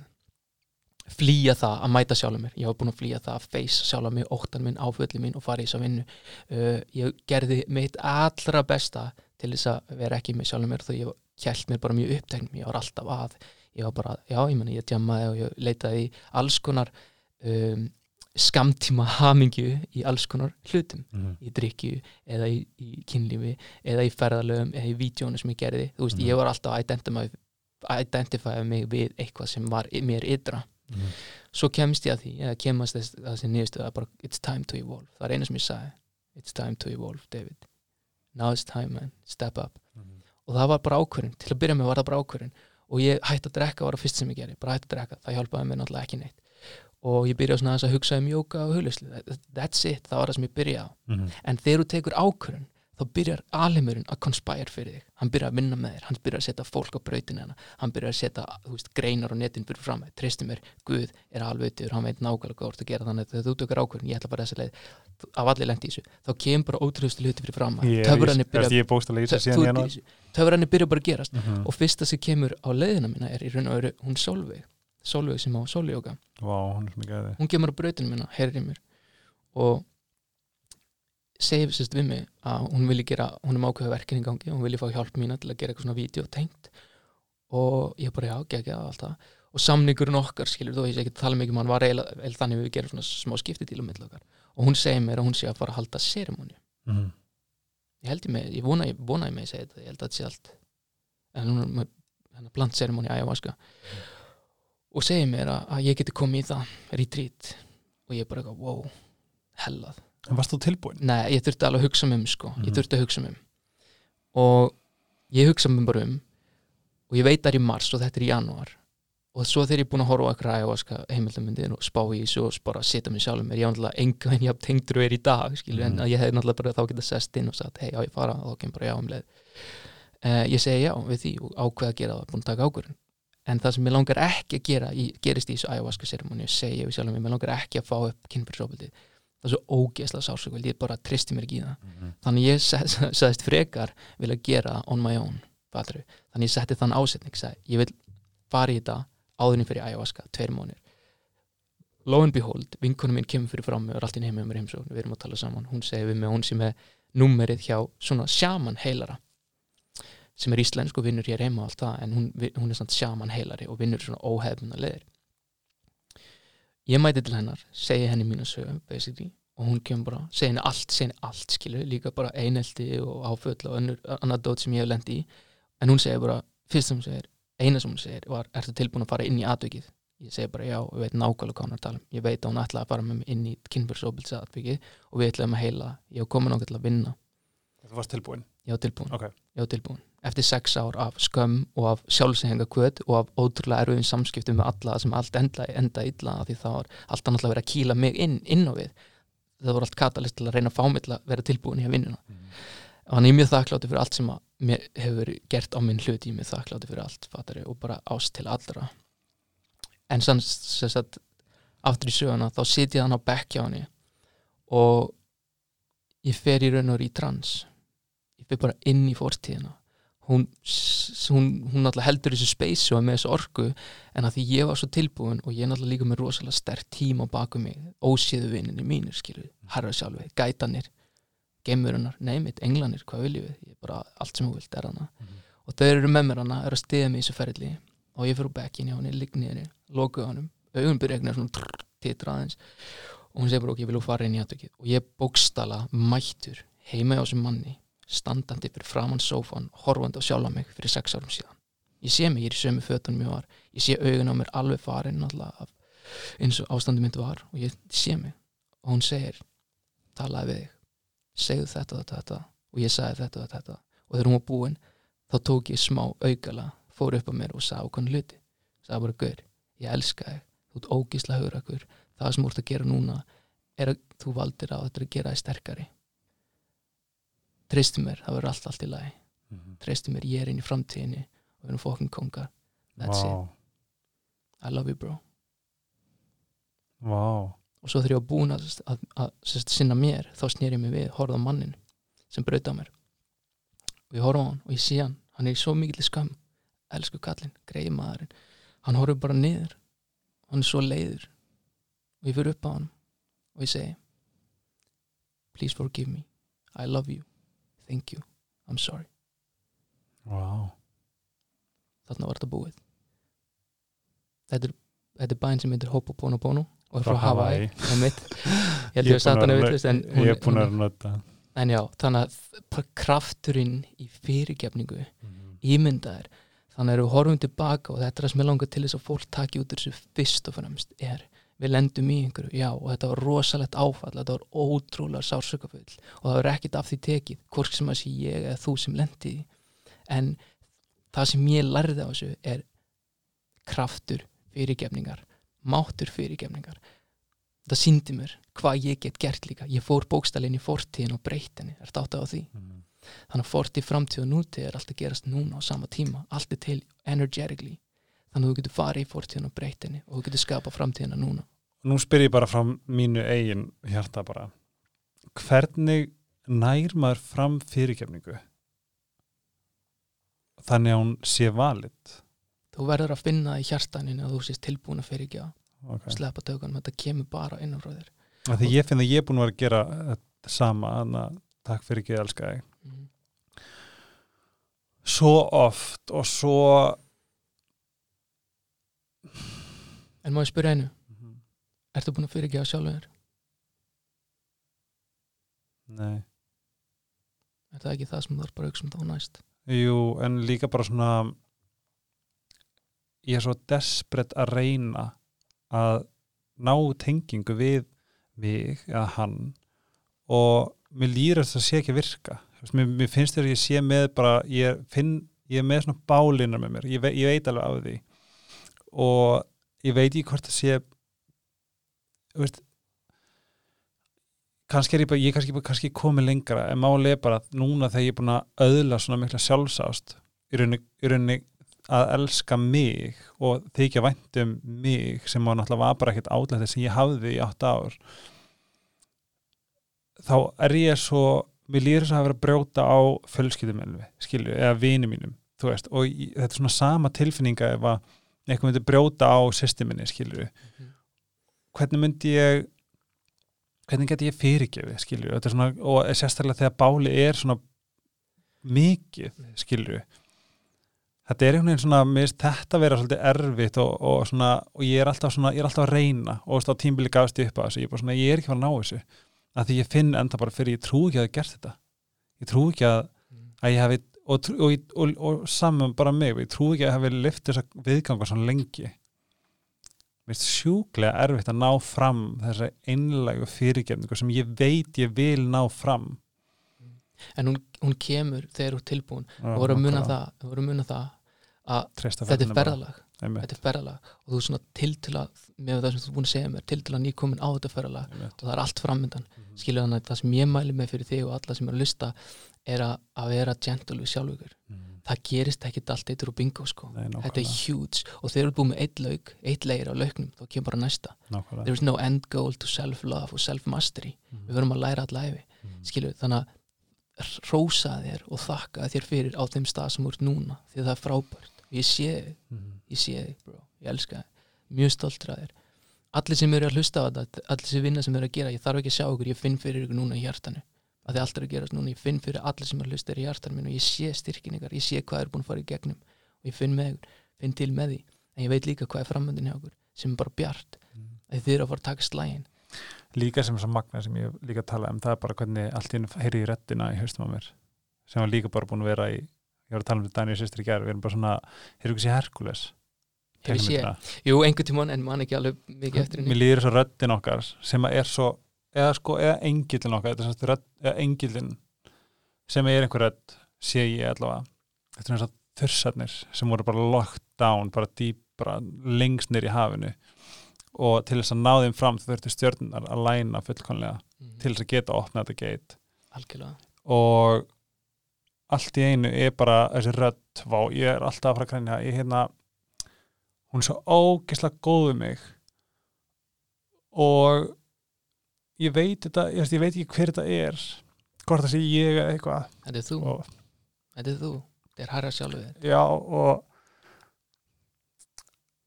flýja það að mæta sjálfur mér. Ég var búin að flýja það að face sjálfur mig óttan minn, áfölli minn og fara í þess að vinnu. Uh, ég gerði mitt allra besta til þess að vera ekki með sjálfur mér þó ég held mér bara mjög uppteknum. Ég var alltaf að, ég var bara, já, ég meni ég djamaði og ég leitaði í alls konar um, skamtíma hamingju í alls konar hlutum. Mhm. í drikju eða í, í kynlífi eða í ferðalögum eða í vídjónu sem ég gerði. Þú veist, Mhm. ég var alltaf að identify mig við eitthvað sem var mér ytra Mhm. svo kemst ég að því, eða kemast þess að þessi niðurstöð að bara, it's time to evolve. Það er eina sem ég sagði, it's time to evolve David, now it's time man. Step up, Mhm. og það var bara ákvörðin til að byrja með var það bara ákvörðin og ég hætti að drekka var það fyrst sem ég gerði, bara hætti að drekka. Það hjálpaði mér náttúrulega ekki neitt. Og ég byrjaði svona að hugsa um jóka og huglislu that's it, það var það sem ég byrjaði á. Mhm. en þegar þú tekur ákvörðun þá byrjar alheimurinn að conspire fyrir þig. Hann byrjar að vinna með þér, hann byrjar að setja fólk á brautin hennar, hann byrjar að setja veist, greinar og netin byrjar fram. Með, treysti mér Guð er alveitur, hann veit nákvæmlega hvað þú ert að gera þannig að þú tekur ákvörðun, ég ætla bara þessa leið af allir lendi í þessu, þá kemur bara ótrúðustu hluti fyrir fram. Ég er í- töfrarnir þú veist, byrja, ég er bókstælega í þessu þú síðan ert ég í er þessu. töfrarnir byrja bara að gerast. Mhm. og fyrsta sem kemur á leiðina mína er í raun og veru hún Solveig Solveig sem á Soljóka Vá, hún hún kemur á brautinu minna, heyrir í mér. Og segir sérst við mig að hún vilji gera hún er með ákveða verkin í gangi, hún vilji fá hjálp mína til að gera eitthvað svona vídeo tengt. Og ég bara já, gegja allt það. Og samningurinn okkar, skilur þú, ég sé ekki að tala mikið um hann var eiginlega þannig við gerum svona smá skipti til á milli okkar. Og hún segir mér að hún sé að fara að halda seremóni Mhm. ég held ég með, ég vona, ég vona ég með að segja þetta ég held að þetta sé allt en hún er með hennar bland seremóni ayahuasca. Og segir mér að, að ég geti komið í það retreat. Og ég bara wow, hellað varst þú tilbúin? nei, ég þurfti alveg að hugsa mig um sko, Mhm. ég þurfti að hugsa mig um. Og ég hugsa mig bara um og ég veit það er í mars og þetta er í janúar. Og svo þegar ég er búin að horfa á eitthvað ayahuasca heimildamundir og spá í þessu og bara setja mig sjálfum mér, ég var náttúrulega enga en ég haf tengdur og er í dag, skilur, Mhm. en að ég hef náttúrulega bara þá getað sest inn og sagt, hei, á ég að fara? Og þá kemur bara já um leið. Uh, ég segi já við því og ákveða að gera það, búin að taka ákvörðun. En það sem ég langar ekki að gera í, gerist í þessu ayahuasca seremoni, segi ég við sjálfum mér, mér langar ekki að fá upp kynfyrirsofbildi það er svo ógeðslega sársökvöld, ég bara tristi mér ekki í það Mhm. þannig ég sagðist frekar vilja gera on my own fatru. þannig ég setti þann ásetning sagði, ég vil fara í þetta áðurinn fyrir ayahuasca, tveir mónir lo and behold, vinkonum minn kemur fyrir fram mig og er allt í nefnum mér heimsókn, við erum að tala saman hún segir við mig, hún sé með númerið hjá svona sjaman heilara sem er íslensk og vinnur hér heima og allt það, en hún, hún er svona sjaman heilari og vinnur svona óhefnuna leðir ég mæti til hennar segi henni mínu sögum, basically og hún kemur bara, segi henni allt, segi henni allt skilur, líka bara einelti og áföll og önnur, annar dót sem ég hef lendi í. En hún segir bara, fyrst sem hún segir eina sem hún segir var, ertu tilbúin að fara inn í atvikið? Ég segi bara já, ég veit nákvæmlega hvað hún er að tala um. Ég veit að hún ætlaði að fara með mig inn í kynfyrsóbilsa atvikið og við ætlaðum að heila ég hef komin ákveð til að vinna, Þú varst tilbúin? Var tilbúin. Ok. ég var tilbúin, eftir sex ár af skömm og af sjálfsengja kvöt og af ótrúlega erfiðum samskiptum með alla sem allt enda, enda illa því það var alltaf náttúrulega verið að kýla mig inn, inn á við. Það voru allt katalist til að reyna að fá mig til að vera tilbúin í að vinnuna og hann er mjög þakklátti fyrir allt sem hefur gert á minn hluti ég er mjög þakklátti fyrir allt fattari, og bara ást til allra. En sann sem sagt aftur í söguna þá sit ég hann á bekk hjá henni og ég fer í raun og í trans. Ég fer bara inn í fórstíðina hún, hún, hún náttúrulega heldur þessu speysi og með þessu orku en að því ég var svo tilbúin og ég náttúrulega líka með rosalega sterk tím á baku mig ósíðu vinninni mínir skilur herra sjálfi, gætanir gemurinnar, neymit, englanir, hvað viljum við ég er bara, allt sem þú vilt er hana og þau eru með mér hana, eru að stiða mig í þessu ferli og ég fyrir úr bekkin hjá henni, ligg niður lokuð honum, augun byrja eitthvað svona trrr, titra aðeins. Og hún segir bara ok, ég vil fara inn í aðtökið og ég bókstala mættur heima hjá þessum manni standandi fyrir framann sófan horfandi á sjálfa mig fyrir sex árum síðan. Ég sé mig, ég er í sömu fötunum ég var. Ég sé augun á mér alveg farin náttúrulega af, eins og ástandi mitt var og ég sé mig. Og hún segir talaði við þig. Segðu þetta og þetta. Og ég sagði þetta og þetta. Og þegar hún var búin þá tók ég smá aukala fór upp á mér og sagði okkur hluti. Sagði bara, gaur, ég elska þig. Þú ert ógísla hugrakur. Það sem þú ert að gera núna er að þú valdir á þetta er að gera þig sterkari treystu mér, það verður allt allt í lagi. Mhm. treystu mér, ég er inn í framtíðinni og við erum fokkin kongar. That's it. Vá. I love you bro. Vá, og svo þegar ég var búin að, að, að, að sinna mér þá snýr ég mig við, horfði á mannin sem brauta mér. Og ég horfði á hann og ég sé hann, hann er í svo mikill skam elsku kallinn, greið maðurinn. Hann horfði bara niður. Hann er svo leiður. Og ég fyrir upp á hann og ég segi please forgive me. I love you, thank you. I'm sorry, vá þarna var þetta búið. Þetta er, þetta er bæn sem heitir Hopoponopono og er Frá frá Hawaii, Hawaii. ég held að að- auðvitað en er En já, þannig að krafturinn í fyrirgefningu ímyndaðir, þannig að við horfum tilbaka og þetta er það sem ég langar til þess að fólk taki út þessu fyrst og fremst er við lendum í einhverju, já, og þetta var rosalegt áfall, þetta var ótrúlega sársökafull og það var ekkit af því tekið hvort sem að sé ég eða þú sem lendi en það sem ég lærði á þessu er kraftur fyrirgefningar máttur fyrirgefningar. Það síndi mér hvað ég get gert líka. Ég fór bókstælinn í fortíðin og breytt henni. Er þetta áttað á því? Mhm. þannig að fortíð, framtíð og nútíð er allt að gerast núna á sama tíma, allt er til energetically þannig að þú getur farið í fortíðin og breytt henni og þú getur skapað framtíðina núna. Nú spyr ég bara frá mínu eigin hjarta bara. Hvernig nær maður fram fyrirgefningu? Þannig að hún sé valid. Þú verður að finna það í hjartaninu að þú sést tilbúin að fyrirgefa. Okay. sleppa tökunum, þetta kemur bara innan frá þér. Því ég finn að ég er búin að vera að gera þetta sama, þannig að takk fyrir ekki, ég elska þig. Mm. Svo oft og svo en ég spyrja einu, ertu búin að fyrirgefa sjálfur þér? Nei. Er það ekki það sem þú er bara að hugsa um þá næst? Jú, en líka bara svona ég er svo desperate að reyna að ná tengingu við mig eða hann og mér lýr þess að sé ekki virka. Mér, mér finnst þér að ég sé með bara ég, finn, ég er með svona bálinar með mér. Ég, ve, ég veit alveg af því og ég veit ekki hvort það sé veist kannski er ég bara, ég kannski, kannski komið lengra en máli er bara að núna þegar ég er búin að öðla svona mikla sjálfsást í rauninni, að elska mig og þykja vænt um mig sem var náttúrulega bara ekkert átlætti sem ég hafði í átt ár þá er ég svo mér líður þess að vera að brjóta á fjölskyldum skilju, eða vini mínum veist, og ég, þetta er svona sama tilfinninga ef að eitthvað myndi brjóta á systeminni skilju, hvernig myndi ég hvernig geti ég fyrirgefið þetta er svona, og sérstaklega þegar báli er svona mikið skilju þetta er einhvern veginn svona, mér þetta vera svolítið erfitt og, og svona og ég er svona, ég er alltaf að reyna og á tímbili gafst ég upp á þessu, ég er ég er ekki að að ná þessu. Að því ég finn enda bara fyrir, ég trú ekki að ég gert þetta. Ég trú ekki að, að ég hafi og, og, og, og, saman bara mig ég trú ekki að ég hafi lift þessa viðganga svona lengi. Mér finnst sjúklega erfitt að ná fram þessa einlægu fyrirgefningu sem ég veit ég vil ná fram. En hún, hún kemur þegar þú er tilbúin. Og voru að muna það, að það að þetta er ferðalag. Þetta er ferðalag. Og þú er svona tiltila með það sem þú er búin að segja mér tiltila nýkomin á þetta ferðalag. Og það er allt framöndan Mhm. skilur þannig að það sem ég mæli með fyrir þig og alla sem er að lusta er að, að vera gentle við sjálfugur það gerist ekkit allt eittur og bingo sko. Nei, þetta er huge. Og þegar þú er búin með eitt lauk eitt leir á lauknum þá kemur bara næsta. Nákvæmlega. there is no end goal to self-love og self-mastery. Við verðum að læra alla æfi Mhm. skilur þannig að rósa þér og þakka þér fyrir á þeim stað sem ert núna því það er frábært. Ég sé þig, Mhm. ég sé þig bro, ég elska þig. Mjög stoltur að þér. Allir sem eru að hlusta á þetta allir sem vinna sem eru að gera, ég þarf ekki að sjá ykkur. Ég finn fyrir ykkur núna í hjartanu að því allt er að gerast núna, ég finn fyrir allir sem að hlusta er í hjartanu mínu og ég sé styrkin ykkar ég sé hvað er búin að fara í gegnum og ég finn með finn til með því. En ég veit líka hvað er framöndin hjá ykkur sem er bara bjart, að þið eru að fara að taka slægin líka sem að magna sem ég líka tala um það er bara hvernig allt hennu heyri í rettina í haustum á mér sem var líka bara búin að vera í ég var að tala um þetta Daniel sýstir í gær við erum bara svona, heyrðu ekki sé Herkules? Jú, einhvern tímann en man ekki alveg mikið eftir mér henni líður þess að röddin okkar sem er svo, eða sko eða engillin okkar, þetta er svona rödd, eða engillin sem er einhver rödd sé ég allavega. Þetta er og þursarnir sem voru bara locked down, bara dýp bara lengst nýr í hafinu. Og til þess að ná þeim fram þurftu stjörnunar að læna fullkonlega Mhm. til þess að geta að opna þetta geit algjörlega. Og allt í einu er bara þessi rödd vá, ég er alltaf að fara að grænja ég hérna hún er svo ógeðslega góð við mig. Og ég veit þetta, ég, ég veit ekki hver þetta er hvort það sé ég eða eitthvað. Þetta er þú, og, þetta er þú. Þetta er hæra sjálfur já og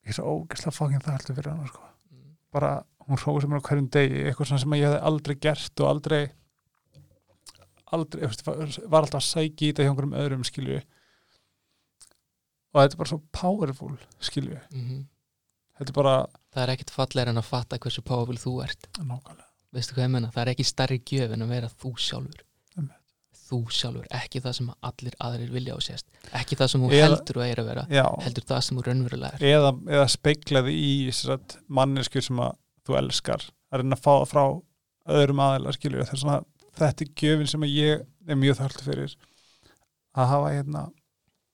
ég er svo ógeðslega fangin það alltaf fyrir hann sko. Mm. bara hún hrósa mér á hverjum degi eitthvað sem ég hefði aldrei gert og aldrei aldrei, var alltaf að sækja í þetta hjá einhverjum öðrum skilju. Og þetta er bara svo powerful skilju, Mhm. þetta er bara það er ekkit fallegur en að fatta hversu powerful þú ert. Nákvæmlega, veistu hvað ég menna, það er ekki starri gjöf en að vera þú sjálfur. Einmitt. þú sjálfur, ekki það sem allir aðrir vilja á sérst, ekki það sem þú Eða- heldur og er að vera, já. heldur það sem þú raunverulega er eða, eða speiklaði í sagt, manneskjur sem að þú elskar að reyna að fá það frá öðrum aðeila skilju, þess að þetta er gjöfin sem ég er mjög þarlt fyrir að hafa hérna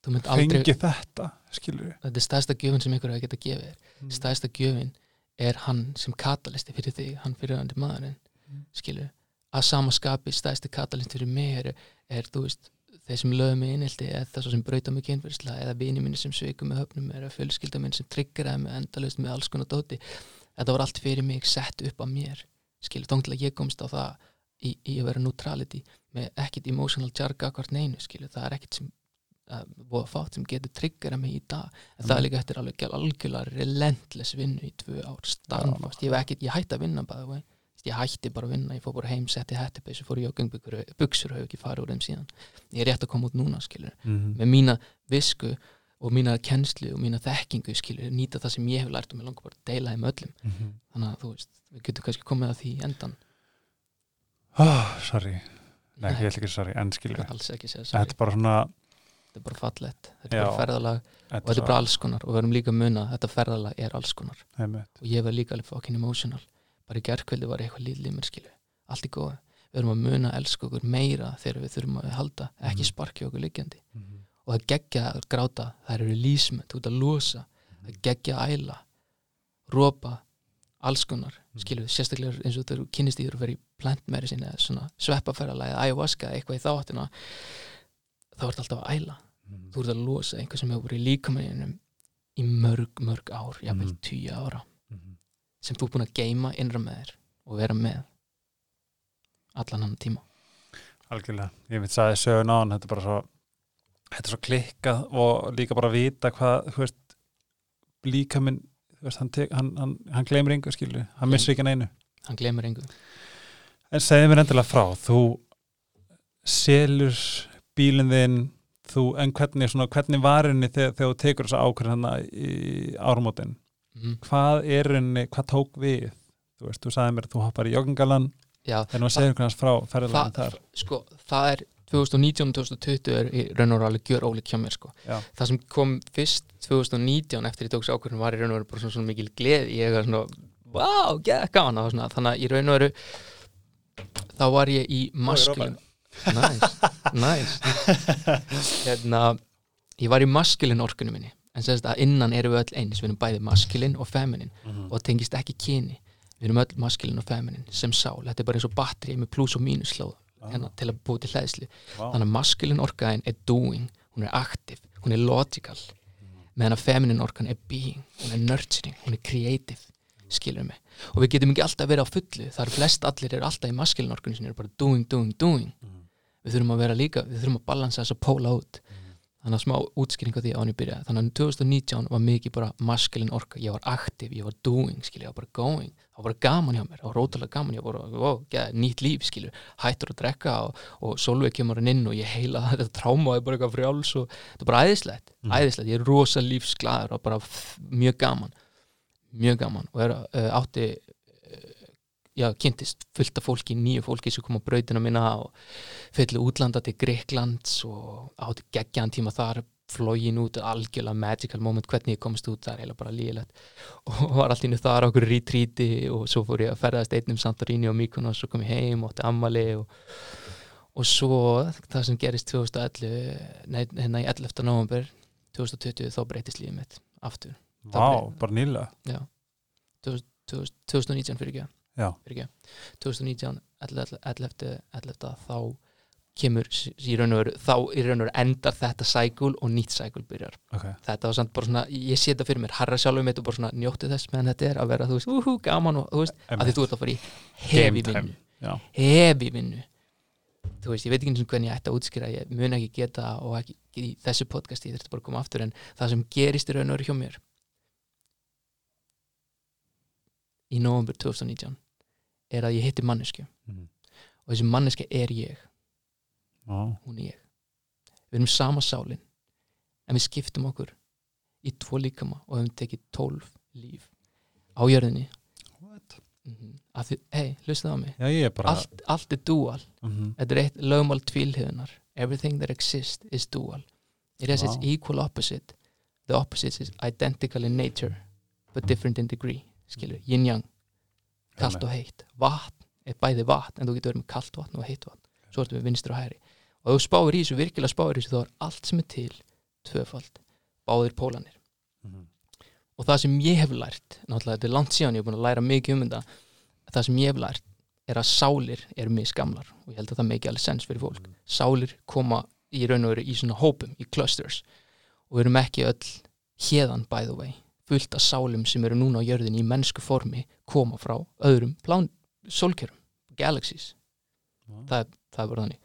mynd aldrei, þetta skilju þetta er stærsta gjöfin sem ykkur hefur geta gefið þér. Stærsta gjöfin er hann sem katalisti fyrir þig, hann fyrir hann maðurinn Mm. skilur, að sama skapi stærsti katalisti fyrir mig er, er þú veist, þeir sem lögum mig innildi eða það sem brauta mig kynferðsla eða vini minni sem sveikum með höfnum eða fjölskylda minn sem triggeraði mig endalaust með alls konar dóti. Þetta var allt fyrir mig sett upp af mér til að ég komst á það í, í að vera neutrality með ekkit emotional jarga hvort neinu skilur, það er ekkit sem uh, voða fátt sem getur triggerað mig í dag. En það er líka eftir alveg algjörlega relentless vinnu í tvö ár starfast, ég, ég hætti að vinna bara, ég hætti bara að vinna, ég fór bara heim setti hættibeysu, fór ég á göngbyggur buksur og hef ekki farið úr þeim síðan. Ég er rétt að koma út núna, skilur, mm. með mína visku og mína kennslu og mína þekkingu, skilur, nýta það sem ég hef lært og mér langar bara að deila þeim öllum. -hmm. þannig að þú veist, við getum kannski komið að því í endan oh, sorry, nei, ég ætla ekki sorry en segja þetta er bara svona þetta er bara fallett þetta er bara ferðalag og þetta er bara alls konar og við erum líka að muna að þetta ferðalag er alls konar. Og ég var líka alveg fucking emotional. Bara í gerkvöldi var eitthvað lítið í mér skilu allt í góða, við erum að muna að elska okkur meira þegar við þurfum að halda ekki Mhm. sparki okkur liggjandi. Mm. og það geggja að gráta, það er releasement út að losa, það geggja að æla rópa alls konar, Mhm. skilu, sérstaklega eins og þú kynnist í þér að vera í plant medicine eða svona sveppaferðalega eða ayahuasca eitthvað í þáttina þá ert alltaf að æla. Mm. þú ert að losa einhver sem hefur verið í líkamanninum í mörg, mörg ár, jafnvel Mhm. tíu ára. Mm. sem þú er búin að geima innra með þér og vera með allan hann tíma. Algjörlega, ég veit sagði sögun á hann þetta er bara svo þetta er svo klikkað og líka bara vita hvað þú veist, líka minn þú veist, hann, hann, hann, hann gleymir yngu skilju, hann missir ekki neinu. Hann glemur engu. En segði mér endilega frá, þú selur bílinn þinn þú, en hvernig, svona, hvernig var henni þegar, þú tekur þessa ákvörð hann í árumótin mm. hvað er henni, hvað tók við? Þú veist, þú sagði mér að þú hoppar í joggingalan. En maður segir hvernig frá ferðalegin það, þar. sko, það er 2019-2020 er í raun og alveg gjör ólík hjá mér sko. Það sem kom fyrst 2019 eftir ég tók sér ákvörðun var í raun og veru bara svona, svona mikil gleð ég er svona, wow, geða gaman. Og svona, þannig að í raun og veru þá var ég í maskulin nice, nice. Hérna ég var í maskulin orkunum minni en sérst að innan erum við öll eins við erum bæði maskulin og feminin Mhm. og tengist ekki kyni. Við erum öll maskulin og feminin sem sál. Þetta er bara eins og batteri með pluss og mínus slóð hérna, til að búið til hlæðslu Vá. þannig að maskulin orkaðin er doing hún er active, hún er logical meðan að feminin orkan er being hún er nurturing, hún er creative skilur mig, og við getum ekki alltaf verið á fullu það er flest allir eru alltaf í maskulin orkunni sem eru bara doing, doing, doing. Mhm. Við þurfum að vera líka, við þurfum að balansa þess að póla út þannig að smá útskýring á því á hann ég byrjaði þannig að 2019 var mikið bara maskulin orka, ég var aktiv, ég var doing skilur, ég var bara going, það var bara gaman hjá mér það var rótalega gaman, ég var bara, ó, geð, nýtt líf skilur, hættur að drekka og, og Solveig kemur hann inn og ég heila þetta tráma er bara eitthvað frjáls og þetta er bara æðislegt, Mhm. æðislegt, ég er rosa lífsglæður og bara mjög gaman mjög gaman. Og er, uh, átti já, kynntist fullt af fólki, nýju fólki sem kom á brautina mína og fyllu útlanda til Greiklands og átti geggjaðan tíma þar flógin út, algjörlega magical moment hvernig ég komst út, það er eiginlega bara lígilegt og var allt innu þar okkur retreati og svo fór ég að ferðast einn um Santorini og Mykonos og svo kom ég heim og átti ammali og, og svo það sem gerist 2011 nei, hérna í 11. november 2020 þá breytist lífið mitt aftur Vá, bara nýlega Já 2000 2000 2019 fyrir ekki Já. Ekki? 2019 11, 11, 11, 11 þá kemur í raun og veru þá í raun og veru endar þetta cycle og nýtt cycle byrjar. Ok, þetta var samt bara svona, ég sé þetta fyrir mér harra sjálfum mitt og bara svona njóttu þess meðan þetta er að vera, þú veist, úhú, gaman og þú veist, að því þú ert að fara í hefi vinnu. hefi vinnu. Þú veist, ég veit ekki eins og hvernig ég ætti að útskýra ég mun ekki geta og ekki í þessu podcasti, ég þurfti bara að koma aftur en það sem gerist í raun og veru hjá mér í november 2019 er að ég hitti mannesku Mhm. og þessi manneska er ég. Já, hún er ég. Við erum sama sálin en við skiptum okkur í tvo líkama og hefum tekið tólf líf á jörðinni. Mm að því, hei, hlustaðu á mig. Já, er bara allt, allt er dual Mhm. þetta er eitt lögmál tvílhiðunar everything that exists is dual it has its Vá. equal opposite. The opposite is identical in nature but different in degree skilur, yin yang, kalt og heitt. Vatn er bæði vatn en þú getur verið með kalt vatn og heitt vatn. Svo ertu með vinstri og hæri og þú spáir í þessu, virkilega spáir í þessu þá er allt sem er til tvöfald, báðir pólanir Mhm. og það sem ég hef lært náttúrulega þetta er langt síðan ég hef búin að læra mikið um þetta það sem ég hef lært er að sálir eru misgamlar. Og ég held að það meiki alveg sens fyrir fólk. Sálir koma í raun og veru í svona hópum, í clusters. Og við erum ekki öll hérðan by the way, fullt af sálum sem eru núna á jörðinni í mennsku formi koma frá öðrum plán, sólkerum galaxies, Já. það, það er bara þannig.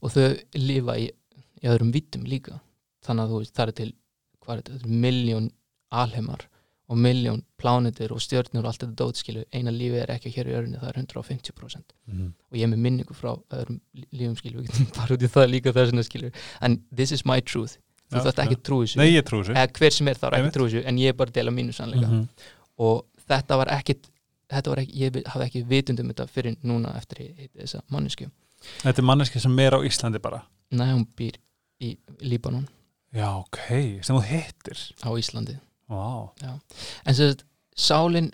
Og þau lifa í, í öðrum vittum líka. Þannig að þú veist, það er til hvað er þetta, miljón alheimar og miljón plánetir og stjörnur og allt þetta dótskilu, eina lífi er ekki hér í örni, það er 150% Mhm. og ég er með minningu frá öðrum lí- lífum skilu, við getum bara út í það líka þess vegna skilu, en this is my truth þú þarft ekki að trúi þessu. Nei, ég trú þessu. Eða hver sem er þarf ekki að trúi þessu en ég er bara að dela mínu sannleika. Mhm. og þetta var ekkit þetta var ekki, ég hafði ekki vitund um þetta fyrir núna eftir þessa mannesku þetta er manneski sem er á Íslandi bara? Næ, hún býr í Líbanon. Já, ok, sem þú hittir? Á Íslandi. Wow. en sem sagt, sálin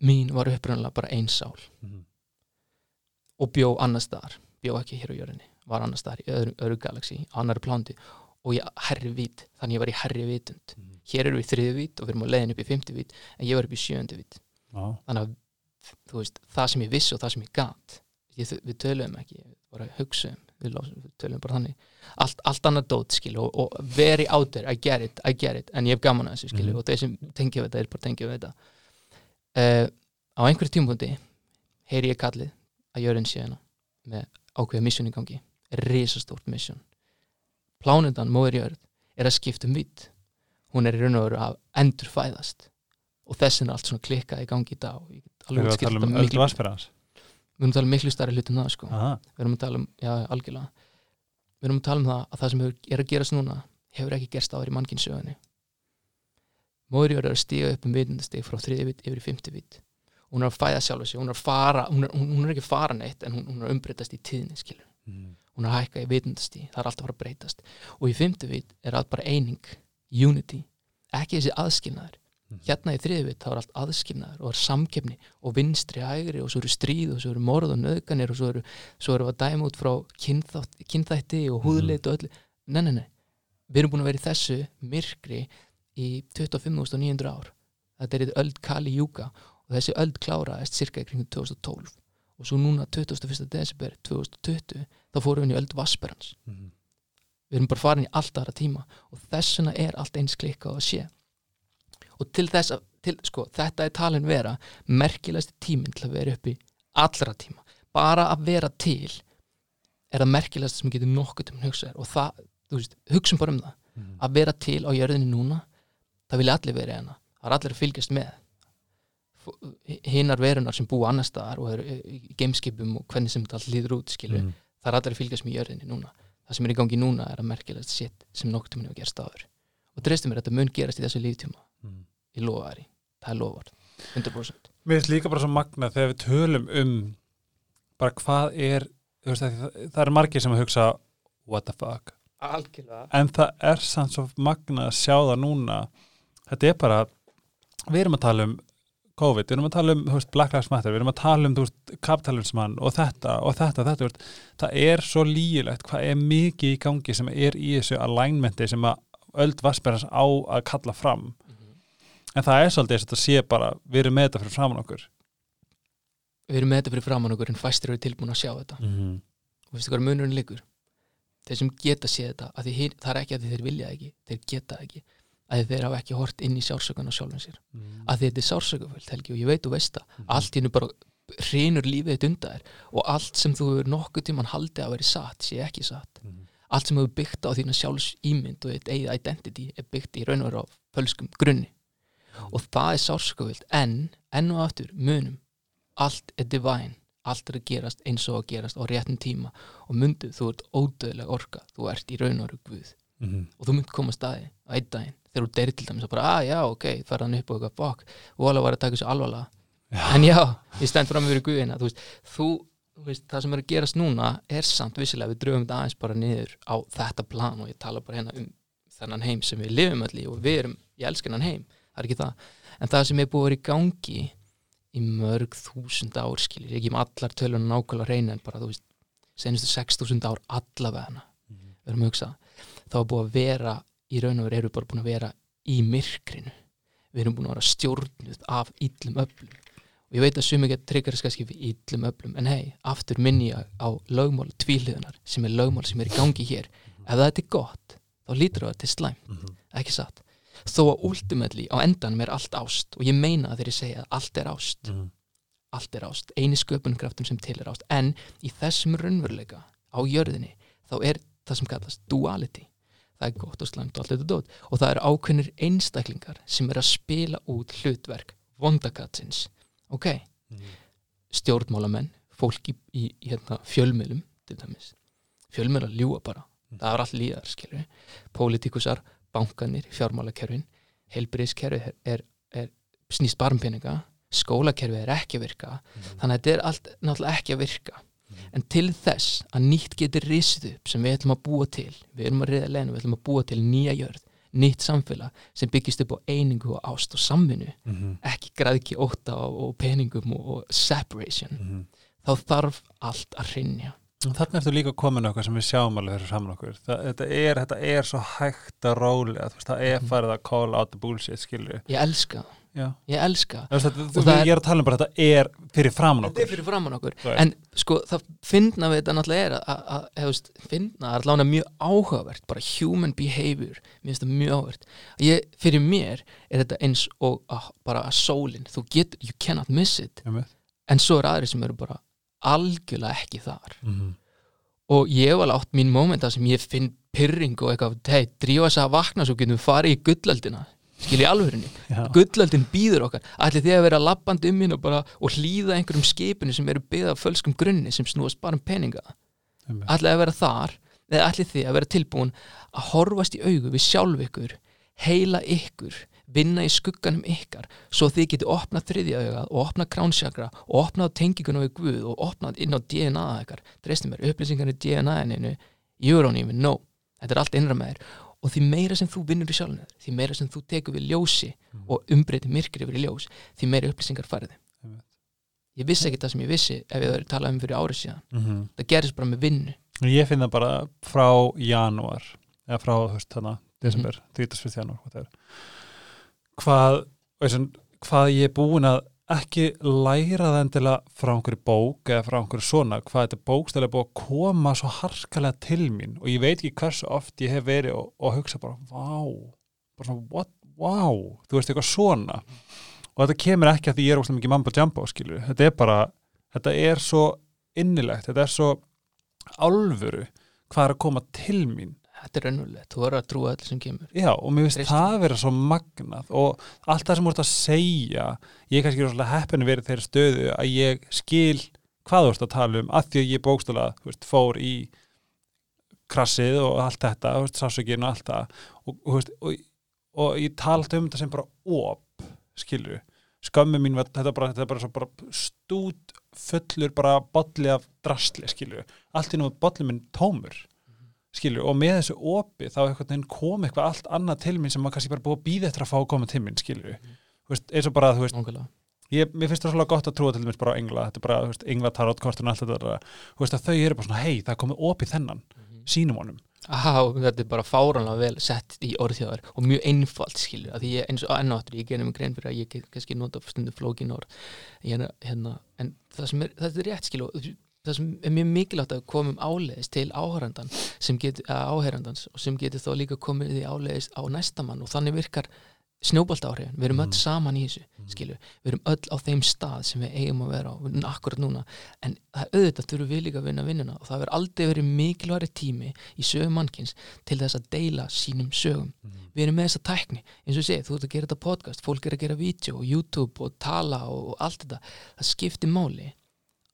mín var upprænlega bara ein sál. Mhm. og bjó annars staðar, bjó ekki hér á jörðinni. Var annars staðar í öðru, öðru galaxi á annari plándi og ég herri vít þannig ég var í herri vitund Mhm. hér eru við þriði vít og við erum á leiðin upp í fymti vít en ég var upp í sjöndi vít Já. þannig að þú veist, það sem ég vissi og það sem ég ég, við töluðum ekki, við bara hugsaðum við, við töluðum bara þannig allt, allt annað dót skil og, og very out there, I get it, I get it en ég hef gaman að þessu skil Mhm. og þeir sem tengja við þetta er bara tengja við þetta uh, á einhverju tímpúndi heyri ég kallið að jörðin sé hérna með ákveða mission í gangi risastórt mission plánundan móður jörð er að skipta um vitt hún er í raun og veru að endur fæðast og þessin er allt svona klikkað í gangi í dag og ég get alveg að tala þetta um miklu- við erum að tala um miklu stærri hlut en það sko. Aha. við erum að tala um, já, algjörlega. Við erum að tala um það að það sem er að gerast núna hefur ekki gerst áður í mannkynnsögunni móðurjör er að stíga upp um vitundastig frá þriði vitt yfir í fymti vitt hún er að fæða sjálfa sig, hún er að fara hún er, hún, er ekki að fara neitt en hún, hún er að umbreytast í tíðni skilur, Mhm. Hún er að hækka í vitundastig það er alltaf að fara að breytast. Og í fymti vitt er allt bara eining, unity ekki þessi aðskilnaður. Mhm. hérna í þriði vitt þá er allt aðskilnaður og er samkefni og vinstri hægri og svo eru stríð og svo eru morð og nöðganir og svo eru, svo eru að dæma út frá kynþætti og húðleit og öllu. Nei, nei, nei, við erum búin að vera í þessu myrkri í 25.900 ár. Þetta er í öld Kali Júka og þessi öld kláraðist cirka í kringum 2012 og svo núna 21. desember 2020 þá fórum við inn í öld Vasperans Mhm. við erum bara farin í allt aðra tíma og þessuna er allt eins klikkað að sé. Og til þess að til, sko, þetta er talin vera merkilegasti tíminn til að vera upp í allra tíma. Bara að vera til er það merkilegast sem getur nokkuð til að hugsa þér og það, þú veist, hugsun bara um það. Mhm. að vera til á jörðinni núna það vilja allir vera hérna það er allir að fylgjast með. Hinnar verunar sem búa annar staðar og eru í gameskipum og hvernig sem þetta allt líður út skilur, Mhm. Það er allir að fylgjast með jörðinni núna. Það sem er í gangi núna er að merkilegast shit sem nokkuð tíma hefur gerst áður. Og dreistum mér að þetta mun gerast í þessu líftíma. Mhm. í lofaðari, það er lofað 100% Mér finnst líka bara svo magna þegar við tölum um bara hvað er þú veist, að það, það er margir sem að hugsa what the fuck? Algjörlega. En það er samt svo magna að sjá það núna. Þetta er bara við erum að tala um COVID, við erum að tala um veist, Black Lives Matter, við erum að tala um kapitalismann og þetta og þetta, þetta veist, það er svo lígilegt hvað er mikið í gangi sem er í þessu alignmenti sem að öld vassberðans á að kalla fram. En það er svolítið þess að sé bara við erum með þetta fyrir framann okkur. Við erum með þetta fyrir framann okkur en fæstir eru tilbúin að sjá þetta. Mm -hmm. og veistu hvað munurinn liggur? Þeir sem geta séð þetta hin- það er ekki að þeir vilja ekki þeir geta ekki, að þeir hafa ekki hort inn í sársökan á sjálfum sér. Mm. að þetta er sársökufullt Helgi og ég veit þú veist það. Mhm. allt hennu bara hrinur lífið þitt undan þér. Og allt sem þú hefur nokkuð tíman haldið að vera satt sé ekki satt. Mm. allt sem hefur byggt á þína sjálfs ímynd og þitt eigið identity er byggt í raun og veru á fölskum grunni. Og það er sársökufullt en enn og aftur munum allt er divine. Allt er að gerast eins og að gerast á réttum tíma. Og mundu þú ert ódöðlega orka. Þú ert í raun og veru guð Mm. og þú mynd koma staði á einn daginn. Þegar þú deyrir til dæmis að bara, að já, ok, ferða hann upp og eitthvað, bók, og alveg var að taka þessu alvarlega. En já, ég stend fram yfir guðina þú veist, þú, veist, það sem er að gerast núna er samt vissilega, við dröfum þetta aðeins bara niður á þetta plan og ég tala bara hérna um þennan heim sem við lifum í og við erum, ég elska hennan heim það er ekki það, en það sem er búið að vera í gangi í mörg þúsund ár skilir, ekki með allar tölun nákvæmlega reyna en bara, þú veist, senustu 6000 ár allavega að hugsa þá er búið að vera í raun og veru erum við bara búin að vera í myrkrinu. Við erum búin að vera stjórnuð af illum öflum. Og ég veit að sumi ekki tryggar kannski við illum öflum en hei, aftur minni ég á lögmál tvíliðunar sem er lögmál sem er í gangi hér. Ef það er gott, þá lítur það til slæm Mhm. ekki satt? Þó að ultimately á endanum er allt ást og ég meina það þegar ég segja að allt er ást. Mm. allt er ást, eini sköpunkraftum sem til er ást. En í þessum raunveruleika á jörðinni, þá er það sem kallast duality það er gott og slæmt og allt þetta dót. Og það eru ákveðnir einstaklingar sem er að spila út hlutverk vondakatsins ok, Mm. stjórnmálamenn fólk í, í, í hérna, fjölmiðlum til dæmis, fjölmiðlar ljúa bara. Það er allt líðar, skilur við pólitíkusar, bankanir, fjármálakerfin heilbriðskerfi er, er, er snýst bara um skólakerfi er ekki að virka. Þannig að þetta er allt náttúrulega ekki að virka en til þess að nýtt getur risið upp sem við ætlum að búa til við erum að reyða leginu, við ætlum að búa til nýja jörð nýtt samfélag sem byggist upp á einingu og ást og samvinnu Mhm. ekki græðki óta og, og peningum og, separation Mhm. þá þarf allt að rinja Þarna ertu líka komin eitthvað sem við sjáum alveg fyrir saman okkur. Það, þetta, er, þetta er svo hægt að veist, það er Mhm. farið að call out the bullshit, skilju. ég elska það, Já. ég elska það. Og þú, það er- ég er að tala um bara að þetta er fyrir framan þetta okkur. er fyrir framann okkur. En sko það finna við þetta náttúrulega er að, að, að finna er allavega mjög áhugavert bara human behavior. Mér finnst það mjög áhugavert. Ég, fyrir mér er þetta eins og að, bara að sólin, þú getur, you cannot miss it. Einmitt. en svo er aðri sem eru bara algjörlega ekki þar. Mhm. og ég hef alveg átt mín mómenta sem ég finn pyrring og eitthvað, hei, drífa þess að vakna svo getum við farið í gullöldina skil í alvörinni, gullöldin býður okkar. Ætli þið að vera lappandi um mín og bara og hlýða einhverjum skipinu sem eru byggða af fölskum grunni sem snúast bara um peninga? Ætli að vera þar eða ætli þið að vera tilbúin að horfast í augu við sjálf ykkur heila ykkur vinna í skugganum ykkar svo þið getið opnað þriðja augað og opnað kránsjakra og opnað tenginguna við Guð og opnað inn á DNA ykkar. Dreistum mér, upplýsingar í DNA-inu even know, þetta er allt innra með þér og því meira sem þú vinnur í sjálfinu því meira sem þú tekur við ljósi og umbreytir myrkri yfir í ljós því meira upplýsingar færði Einmitt. ég vissi ekki það sem ég vissi ef ég verið talað um fyrir árið síðan Mhm. það gerist bara með vinnu Ég finn það bara frá janúar, eða frá, þú veist, þarna, desember, Mhm. 31. janúar, hvað hvað ég er búin að ekki læra það endilega frá einhverju bók eða frá einhverju svona, hvað þetta bókstæðlega búið að koma svo harkalega til mín og ég veit ekki hversu oft ég hef verið og, og hugsa bara, vá, bara svona, what, wow, þú veist, eitthvað svona. Og þetta kemur ekki að því ég er óslega mikið mambo jumbo, skilur. Þetta er bara, þetta er svo innilegt, þetta er svo alvöru hvað er að koma til mín þetta er raunverulegt, þú verður að trúa öllu sem kemur. Já og mér finnst það vera svo magnað og allt það sem ert að segja ég er kannski rosalega heppinu verið þeirri stöðu að ég skil hvað þú ert að tala um að því að ég bókstala veist, fór í krassið og allt þetta, þú veist, sásökin og allt það. Og, og, og, og ég alltaf um þetta sem bara op skilur, skömmu mín var þetta bara, þetta bara bara stút fullur bara bolli af drastli skilur, allt í nú bolli minn tómur skilur, og með þessu opi þá kom eitthvað allt annað til mín sem maður kannski bara búið að býða eftir að fá að koma til mín skilur, þú veist, eins og bara þú veist, ég, mér finnst það svolítið gott að trúa til dæmis bara á engla, þetta er bara, þú veist, engla tarotkortun og allt þetta, þú veist, að þau eru bara svona hei, það komið opi þennan, sínum honum. Aha, þetta er bara fáránlega vel sett í orðþjóðar og mjög einfalt skilur að því ég eins og ennáttur, ég gerum grein fyrir að ég kannski nota stundu flókin orð ég hérna, en það sem er, þetta er rétt skilur það sem er mjög mikilvægt að komum áleiðis til áhærandans sem getur þá líka komið í áleiðis á næstamann og þannig virkar snjóbolt áhrifin, við erum öll Mhm. saman í þessu Mhm. skilju, við erum öll á þeim stað sem við eigum að vera á, akkurat núna. En það auðvitað þurfum við líka að vinna vinnuna og það verður aldrei verið mikilværi tími í sögum mannkins til þess að deila sínum sögum. Við erum með þessa tækni, eins og ég segi, þú ert að gera þetta podcast fólk er að gera vídeo og YouTube og tala og, og allt þetta, það skiptir máli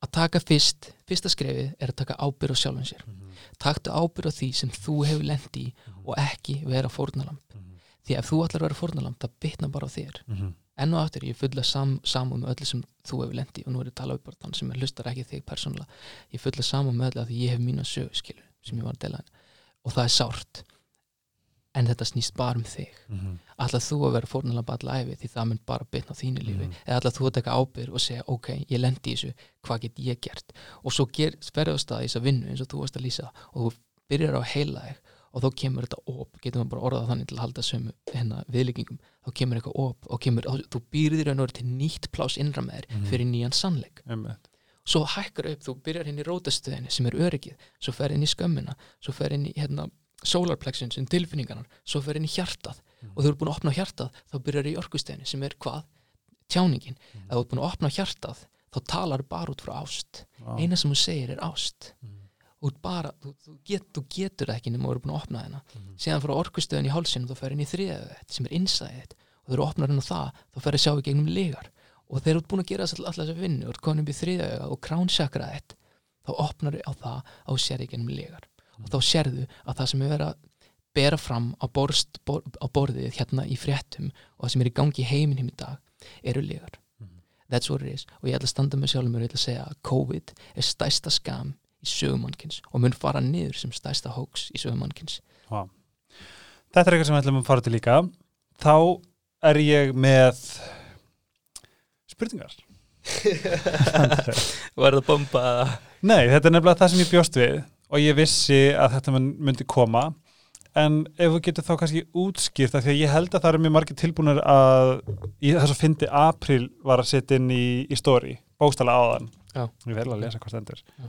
að taka fyrst fyrsta skrefið er að taka ábyrð á sjálfum sér. Taktu ábyrð á því sem þú hefur lent í og ekki vera fórnalamb því ef þú að vera fórnalamb það bitna bara á þér. Enn og aftur, ég fulla sam, samum með öllu sem þú hefur lent í. Og nú er ég að tala um bara þann sem hlustar ekki þig persónulega. Ég fulla samum með öllu að ég hef mína sögu skilu sem ég var að dela. Henni og það er sárt en þetta snýst bara um þig. Ætlað þú að vera fórnalamb alla æfi því það mun bara bitna á þínu lífi? Mhm. eða ætlað þú að taka ábyrg og segja ok, ég lendi í þessu, hvað get ég gert? Og svo á stað í þessa vinnu eins og þú varst að lýsa og þú byrjar á að heila þig og þá kemur þetta op. Getur maður bara orðað þannig til að halda sömu hérna viðlíkingum, þá kemur eitthvað op og kemur, þú býrðir raun og veru til nýtt plás innra með þér Mhm. fyrir nýjan sannleik. Svo hækkar upp, þú byrjar inn í rótastöðinni sem er öryggið, svo fer inn í skömmina svo fer inn í hérna solarplexin sem tilfinningarnar, svo fer inn í hjartað. Mhm. og þú eru búin að opna hjartað þá byrjar í orkustöðinni sem er hvað? Tjáningin, Mhm. ef þú ert búin að opna hjartað þá talar bara út frá ást. Vá. eina sem þú segir er ást. Og bara, þú, þú, get, þú getur það ekki nema þú eru búin að opna þennan. Mhm. síðan frá orkustöðin í hálsinn þá fer inn í þriðið sem er innsæðið og þú opnar henn á það þá fer að sjá í gegnum legar og þegar þú ert búin að gera allar þess að vinnu og ert komin upp í þriðið og kránsakraðið þitt þá opnar þau á það að þú sér í gegnum legar og þá sérðu að það sem er verið að bera fram á, borst, bor, á borðið hérna í fréttum og það sem er í gangi í heiminum í dag eru legar Mhm. that's what it is. Og ég ætla að standa með sjálfum mér og ég ætla að segja að COVID er stæsta skam í sögumannkins og mun fara niður sem stæsta hóks í sögumannkins Vá. Þetta er eitthvað sem við ætlum að fara til líka. Þá er ég með spurningar. Var það bomba? Nei, þetta er nefnilega það sem ég bjóst við og ég vissi að þetta myndi koma. En ef þú getur þá kannski útskýrt það því að ég held að það eru mjög margir tilbúinir að í þess að fyndi april var að setja inn í, í story bókstala áðan. Ég vel að lesa hvað stendur. Já.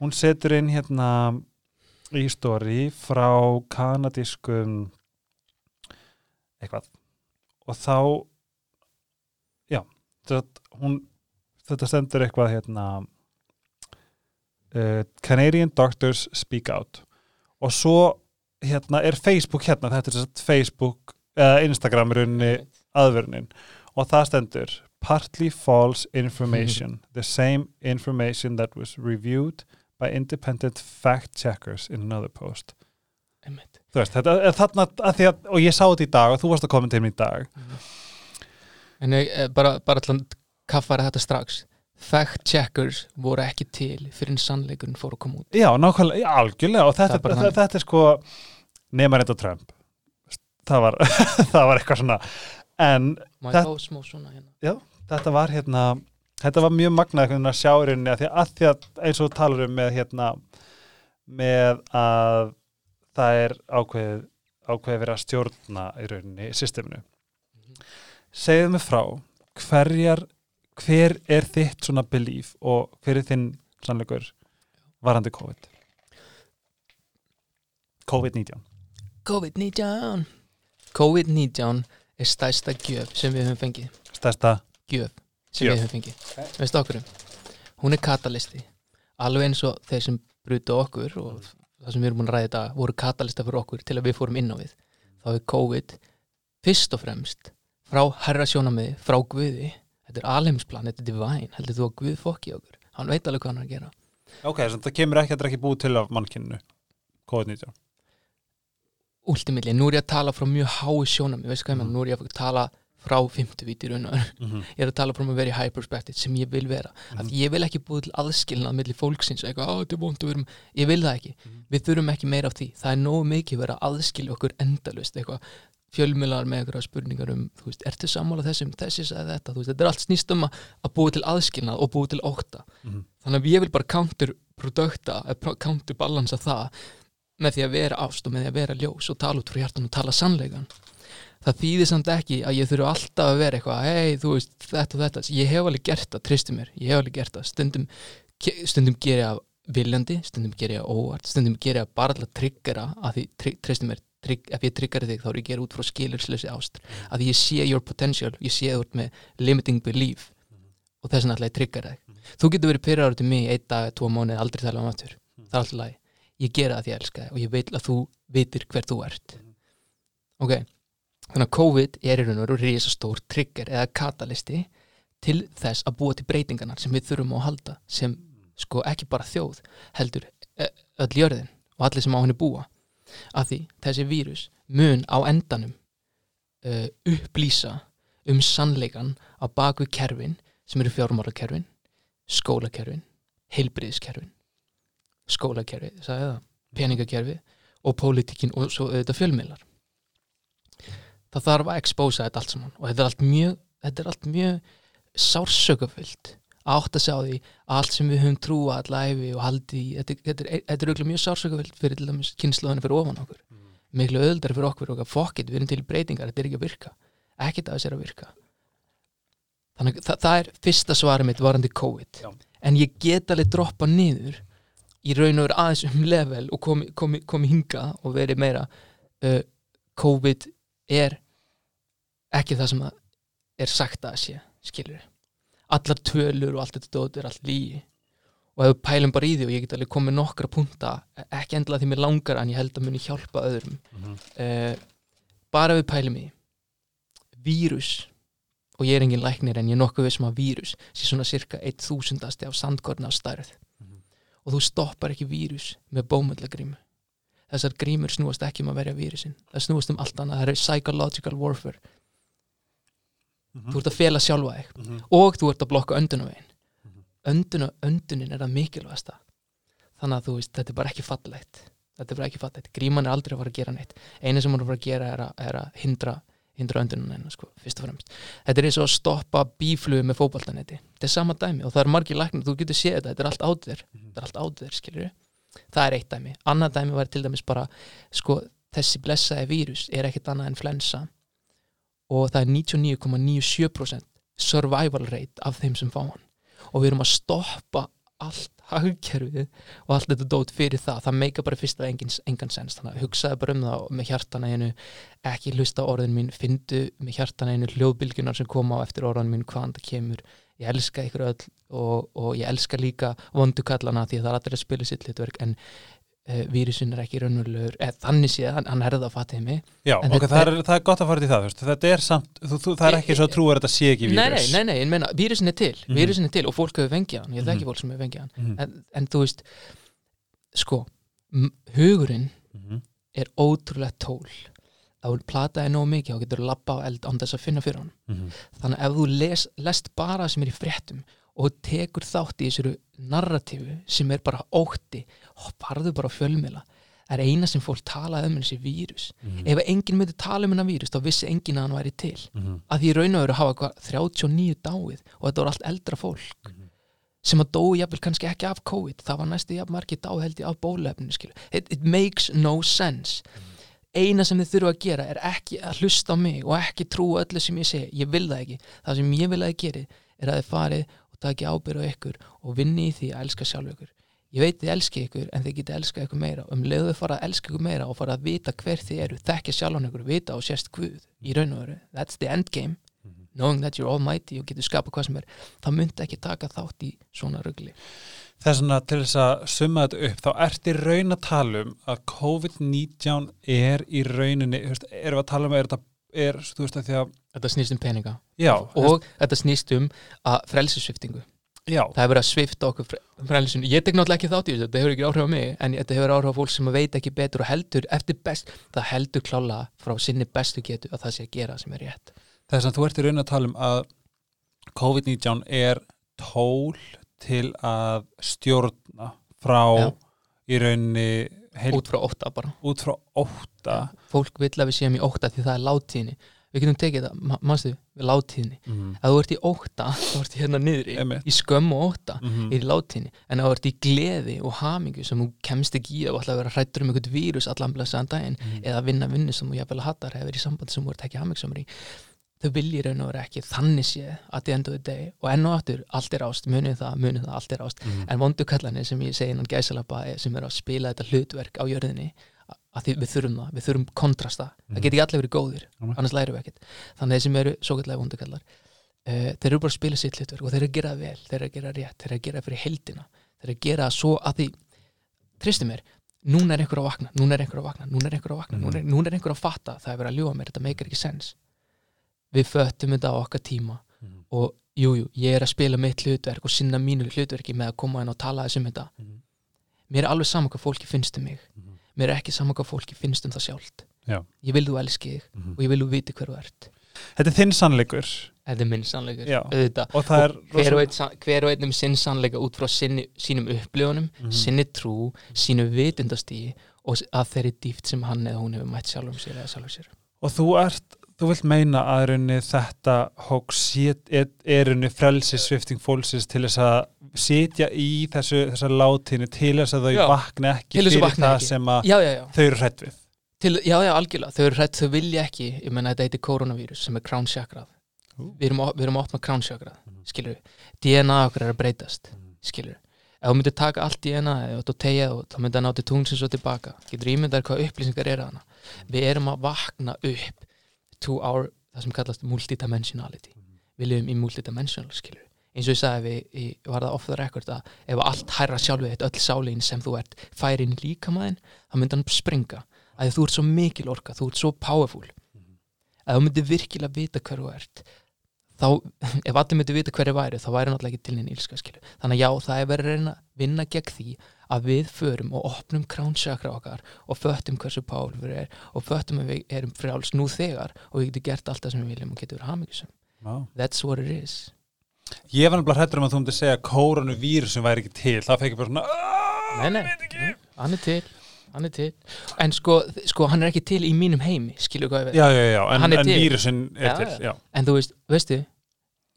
hún setur inn hérna í story frá kanadískum eitthvað. Og þá já þetta, hún, þetta stendur eitthvað hérna uh, Canadian Doctors Speak Out. Og svo hérna er Facebook hérna, þetta er sem sagt Facebook eða Instagram í rauninni aðvörnin og það stendur partly false information. The same information that was reviewed by independent fact checkers in another post. Þú veist, þetta er þarna að því að, og ég sá þetta í dag og þú varst að koma til mér í dag. En ég, eh, bara, bara að kaffara þetta strax fact checkers voru ekki til fyrir en sannleikurinn fór að koma út. Já, nákvæmlega, já, algjörlega og þetta, er þetta, þetta er sko nema reynda Trump. Það var, það var eitthvað svona en smá svona hérna? Þetta var hérna þetta var mjög magnað einhvern veginn að sjá í rauninni að því að, því að eins og talar um með hérna með að það er ákveðið ákveðið verið að stjórna í rauninni systeminu. Segðu mig frá hverjar hver er þitt svona belief og hver er þinn sannleikur varandi COVID? COVID-19. COVID-19. COVID-19 er stærsta gjöf sem við höfum fengið. Stærsta gjöf sem Gjöf. við höfum fengið. Veistu okkur hún er katalisti. Alveg eins og þeir sem brutu okkur og það sem við erum búin að ræða þetta voru katalista fyrir okkur til að við fórum inn á við. Þá er COVID fyrst og fremst frá herra sjónamiði, frá Guði þetta er alheimsplan, þetta er divine heldur þú að Guð fokki okkur, hann veit alveg hvað hann er að gera ok, þannig að það kemur ekki að það er ekki búið til af mannkynnu COVID-19 Últimilli, nú er ég að tala frá mjög hái sjónamið, veistu hvað ég Mhm. menn, nú er ég að tala frá 50 víti raun og veru. mm -hmm. ég er að tala frá með very high perspective sem ég vil vera Mhm. að ég vil ekki búið til aðskilnað milli fólksins eitthvað, þetta er við erum ég vil það ekki, Mhm. við þurfum ekki meira af því það er nógu mikið verið að aðskilja okkur endalust eitthvað, fjölmiðlar með eitthvað spurningar um, þú veist, ertu sammála þessum? Þessi sagði þetta, þú veist, þetta er allt snýst um að að búið til aðskilnað og búið til ótta. Mhm. þannig að ég vil bara counterprodukta eða counterbalansa það með því að vera ást og með því að vera ljós og tala út frá hjartan og tala sannleikan það þýðir samt ekki að ég þurfu alltaf að vera eitthvað hei, þú veist, þetta og þetta. Ég hef alveg gert það, tristu mér, ég hef alveg gert það. Stundum stundum ger ég af viljandi stundum ger ég af óvart, stundum ger ég af bara til að triggera að því, tri, treystum mér trygg, ef ég triggari þig þá er ég að gera út frá skilurslösi ást. Að ég sé your potential, ég sé þú ert með limiting belief. Og þess vegna ætla ég að triggera þig. Þú getur verið pyrraður til mig einn dag, tvo mánuði, aldrei tala um aftur. Það er alltaf lagi, ég gera það því ég elska þig og ég vil að þú vitir hver þú ert. Ok, þannig að COVID er í raun og veru risastór trigger eða katalisti til þess að búa til breytingarnar sem við þurfum að halda sem sko ekki bara þjóð heldur öll jörðin og allir sem á henni búa af því þessi vírus mun á endanum uh, upplýsa um sannleikan á baku kerfin sem eru fjármálakerfin skólakerfin, heilbriðiskerfin skólakerfi, sagði það peningakerfi og pólitíkin og svo auðvitað fjölmiðlar. Það þarf að expósa þetta allt saman og þetta er allt mjög, er allt mjög sársökafullt átt að sjá því allt sem við höfum trúa allæfi og haldi þetta, þetta er, er auðvitað mjög sársökafullt fyrir til dæmis kynnslóðinu fyrir ofan okkur. Miklu öðuldar fyrir okkur og fokkit, við erum til breytingar, þetta er ekki að virka. Ekkert að þess er að virka. Þannig að það, það er fyrsta svarið mitt varandi COVID. Já. en ég get alveg droppa niður í raun og veru aðeins um level og komi, komi, komi hinga og verið meira uh, COVID er ekki það sem er sagt að sé, skilur allar tölur og allt þetta dót er allt lígi og ef við pælum bara í því og ég get alveg komið nokkra punta ekki endilega því mér langar en ég held að muni hjálpa öðrum. Uh, bara við pælum í vírus og ég er engin læknir en ég er nokkuð vissum að vírus sé svona cirka 1000 af sandkorna á stærð. Og þú stoppar ekki vírus með bómöllagrímu þessar grímur snúast ekki um að verja vírusin. Það snúast um allt annað, það er psychological warfare þú ert að fela sjálfa þig. Og þú ert að blokka öndunavegin önduna, öndunin er það mikilvægasta. Þannig að þú veist, þetta er bara ekki fallegt. Þetta er bara ekki fallegt, gríman er aldrei að fara að gera neitt. Einu sem hún er að fara að gera er að, er að hindra, hindra öndunum hennar sko, fyrst og fremst. Þetta er eins og að stoppa bíflugu með fótballtanetti þetta er sama dæmi og það er margir læknir þú getur séð þetta, þetta er allt áður þetta er allt áður, skilur það er eitt dæmi, annað dæmi var til dæmis bara sko, þessi blessaði vírus er ekkit annað en flensa og það er 99,97% survival rate af þeim sem fá hann. Og við erum að stoppa allt hagkerfið og allt þetta dót fyrir það, það meika bara fyrst af engin, engan sens, þannig að hugsaði bara um það með hjartana einu, ekki hlusta orðin mín. Fyndu með hjartana einu hljóðbylgjunar sem koma á eftir orðan mín hvaðan það kemur. Ég elska ykkur öll og, og ég elska líka vondukallana því að það er allir að spila sitt hlutverk. En vírusin er ekki raunverulegur, eða þannig séð hann, hann er það að fatið mig Já, En ok, það er, það er gott að fara til það, veist, þetta er samt, þú, þú, það er ekki svo að trúa að þetta sé ekki vírus. Nei, nei, nei, nei, ég meina, vírusin er til Mhm. vírusin er til og fólk hefur fengið hann, ég þekki Mhm. fólk sem hefur fengið hann Mhm. en, en þú veist sko, hugurinn Mhm. er ótrúlega tól þú plataði nóg mikið þá getur labba á eld án þess að finna fyrir hann Mhm. þannig að ef þú les, lest bara sem er í fréttum og tekur þátt í þessari narratífu sem er bara ótti farðu bara á fjölmiðla. Það er eina sem fólk talaði um þessi vírus. Mhm. ef enginn myndi tala um hennar vírus þá vissi enginn að hann væri til. Mhm. að því raun og veru hafa hvað, 39 dáið og þetta voru allt eldra fólk Mhm. sem að dói jafnvel kannski ekki af COVID. Það var næstu jafn held ég af bólefninu it, it makes no sense. Eina sem þið þurfa að gera er ekki að hlusta á mig og ekki trúa öllu sem ég segi, ég vil það ekki. Það sem ég vil að þið geri er að þið farið taki ábyrð á ykkur og vinni í því að elska sjálf ykkur. Ég veit þið elski ykkur en þið geti elska ykkur meira. Og um leiðu fara að elska ykkur meira og fara að vita hver þið eru, þekkja sjálfan ykkur vita og sérst Guð í raun og veru that's the end game. Knowing that you're almighty og getur skapa hvað sem er það myndi ekki taka þátt í svona rugli. Þess vegna til þess að summa þetta upp, þá ert í raun að tala um að COVID-19 er í rauninni, erum við að tala um er þetta, er, þú veist, að því að, þetta snýst um peninga. Já, og þetta snýst um að frelsisviftingu já, það hefur verið að svifta okkur frelsinu. Ég tek náttúrulega ekki þátt í þessu, þetta hefur ekki áhrif á mig en þetta hefur áhrif á fólk sem veit ekki betur og heldur eftir best, það heldur klála frá sinni bestu getu að það sé að gera sem er rétt. Þess að þú ert í raun að tala um að COVID-19 er tól til að stjórna frá Já. í rauninni heil, út frá ótta bara. Út frá ótta. Fólk vill að við séum í ótta því það er látíðni við getum tekið það, ma- manstu, við látíðni mm ef þú ert í ótta, þá ert hérna niðri Einmitt. í skömm og ótta -hmm. er í látinni en ef þú ert í gleði og hamingu sem þú kemst ekki í að vera hrættur um einhvern vírus allan blessaðan daginn Mhm. eða vinna vinnu sem þú jafnvel hattar eða verið í sambandi sem þú ert ekki hamingsamur í þau viljir raun og vera ekki þannig sé að the end of the day og enn og aftur allt er ást, munið það, munið það, allt er ást mm. en vondukallanir sem ég segi innan gæsalappa er- sem er að spila þetta hlutverk á jörðinni að því við þurfum það, við þurfum kontrasta Mhm. það geti ekki allir verið góðir, Mhm. annars lærum við ekkert þannig þeir sem eru svo kallega vondukallar uh, þeir eru bara að spila sitt hlutverk og þeir eru að gera vel þeir eru að gera rétt, þeir eru að gera fyrir heldina þeir eru að gera svo að því tristu mér, núna er einhver að vakna núna er einhver að vakna, núna er einhver að vakna Mhm. núna, er, núna er einhver að fatta, það er verið að ljúa mér þetta meikar ekki sens við föttum þetta á okkar tíma Mhm. og jújú, jú, ég er að spila mitt hlutverk og sinna mínu hlutverki með að koma inn og tala þessum þetta Mhm. mér er alveg saman hvað fólki finnst um mig Mhm. Mér er ekki saman hvað fólki finnst um það sjálft Já. ég vil þú elski þig Mhm. og ég vil þú viti hver þú ert Þetta er þinn sannleikur þetta er minn sannleikur, og hver og, hver og einn um sinn sannleika út frá sinni, sínum upplifunum Mhm. sinni trú, sínu vitundastíi og að þeirri dýft sem hann eða hún hefur mætt sjálfum sér eða sjálfum sér og þú ert þú vilt meina að raunni þetta sé- er, er raunni frelsi svifting fólksins til þess að sitja í þessu, þessa látinni til þess að þau Já. vakna ekki að fyrir vakna það ekki. sem að já, já, þau eru hrætt við Til, já, já, algjörlega, þau eru hrætt, þau vilja ekki ég menna þetta heitir koronavírus sem er chakrað Ú. við erum, að- við erum að opna crown chakrað Mhm. skilur við, DNA okkar er að breytast Mhm. skilur við, ef þú myndir taka allt DNA og þú tegja og þá myndir það ná til tungsins og tilbaka getur ímyndar hvað upplýsingar eru hana við erum að vakna upp to our, það sem kallast multidimensionality. Við lifum í multidimensional skilur eins og ég sagði við, ég var það off the record að ef allt hærra sjálfið þitt, öll sálín sem þú ert færi inn í líkamæðin, þá myndi hann springa. Að þú ert svo mikil orka, þú ert svo powerful. Að þú myndir virkilega vita hver þú ert þá, ef allir myndir vita hverju væri þá væri náttúrulega ekki til neinn ílska skilu þannig að já, það er verið að reyna vinna gegn því að við förum og opnum kránchakra okkar og föttum hversu powerful við er og föttum að við erum frjáls nú þegar og við getum gert allt það sem við viljum og getum verið hamingjusum Já. that's what it is. Ég var nefnilega hrættur um að þú segja að koronavírusin væri ekki til. Það fekk ég bara svona "Ah, Nei, nei, ég veit ekki." hann er til. Hann er til, en sko, sko hann er ekki til í mínum heimi, skilur hvað ég veit. Já, já, já, en, en vírusin er til já. en þú veist, veistu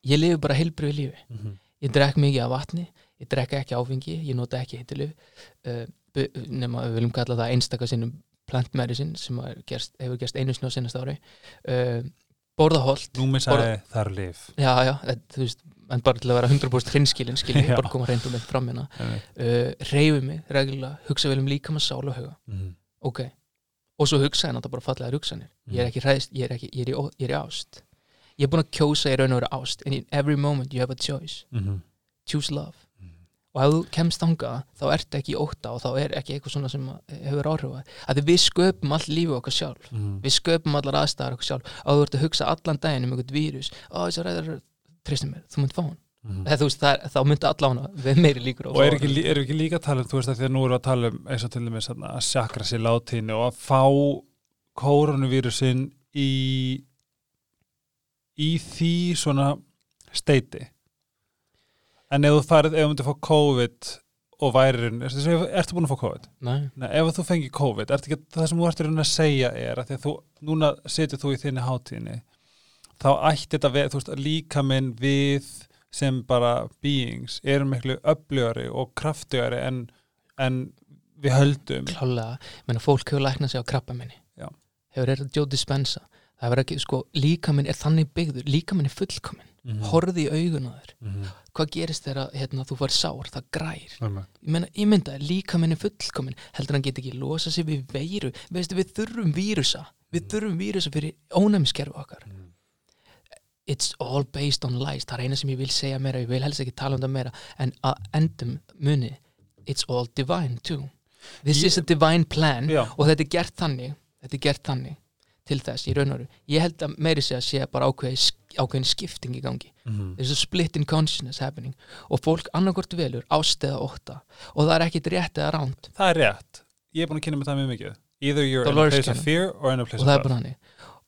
ég lifi bara heilbriðu lífi. Mhm. ég drekk mikið af vatni, ég drekka ekki áfengi ég nota ekki hittilif uh, nema við viljum kalla það einstaka sinnum plant medicine sem er gerst, hefur gerst einu sinni á sinnast ári. Uh, borða holt nú með sagði það er lif já, já, þetta, þú veist, en bara til að vera 100% hreinskilin, skilja, Já. bara koma reynd um eitt fram hérna. Uh, reyfi mig reglulega, hugsa vel um líka með sál og huga. Mhm. ok, og svo hugsa ég náttúrulega bara fallega hugsanir. Ég er ekki hræðist, ég er, ekki, ég er, í, ég er í ást. Ég er búin að kjósa í raun og vera ást and in every moment you have a choice. Mhm. choose love. Mhm. Og ef þú kemst þangað þá ertu ekki í ótta og þá er ekki eitthvað svona sem hefur áhrifa að við sköpum all lífið okkar sjálf. Mhm. við sköpum allar aðstæðar okkar sjálf. Og þú ert að hugsa allan daginn um einhvern vírus ó þess að ræða, tristum mér, þú munt fá hann. Eða, þú veist, það er, þá myndi allan við meiri líkur og er ekki, erum við ekki líka að tala um þú veist að því að nú erum við að tala um eins og til dæmis að sjakra sér látínu og að fá koronavírusin í í því svona steiti en ef þú farið, ef þú myndir fá COVID og værin, ertu, ertu búin að fá COVID? Nei, Nei, ef þú fengir COVID, ekki, það sem þú ert í rauninni að segja er að því að þú, núna setur þú í þinni hátíðinni þá ætti þetta við, veist, að líka minn við sem bara beings erum miklu öflugari og kraftugari en, en við höldum. Klálega, menna fólk hefur læknað sig á krabba minni Já. hefur er Joe Dispenza. Það hefur ekki, sko, líkaminn er þannig byggður. Líkaminn er fullkominn, mm horfði í augun á þér. -hmm. Hvað gerist þegar hérna, þú fær sár, það grær. Mm ég meina, ég mynda, líkaminn er fullkominn? Heldur hann get ekki losa sig við veiru? Veistu, við þurfum vírusa. Við þurfum vírusa fyrir ónæmiskerfi okkar. It's all based on lies. Það er eina sem ég vil segja meira, ég vil helst ekki tala um það meira. En að endum muni it's all divine too. This Ég- is a divine plan Já, og þetta er gert þannig þetta er gert þannig til þess í raun og veru. Ég held að meiri sé að sé bara ákveði, ákveðin skipting í gangi. Mm there's a split in consciousness happening. Og fólk annarkort velur ást eða ótta. Og það er ekkit rétt eða ránt það er rétt. Ég er búin að kynna með það mjög mikið. Either you're in a place of fear or in a place það of er bara hannig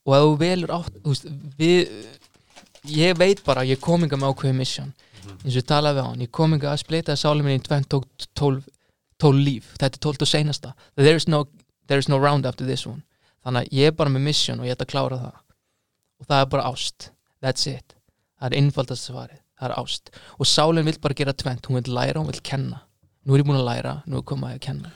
og ef þú velur átt veist, við, ég veit bara ég kom inga með ákveði mission. Eins og ég talaði við hann, ég kom inga að splita sálum minni í 12 líf. Þetta er 12 og seinasta. There is, no, there is no round after this one. Þannig að ég er bara með mission og ég ætla að klára það. Og það er bara ást that's it, það er einfaldast svarið. Það er ást. Og sálinn vill bara gera tvent hún vill læra hún vill kenna. Nú er ég búin að læra, nú er komað að kenna.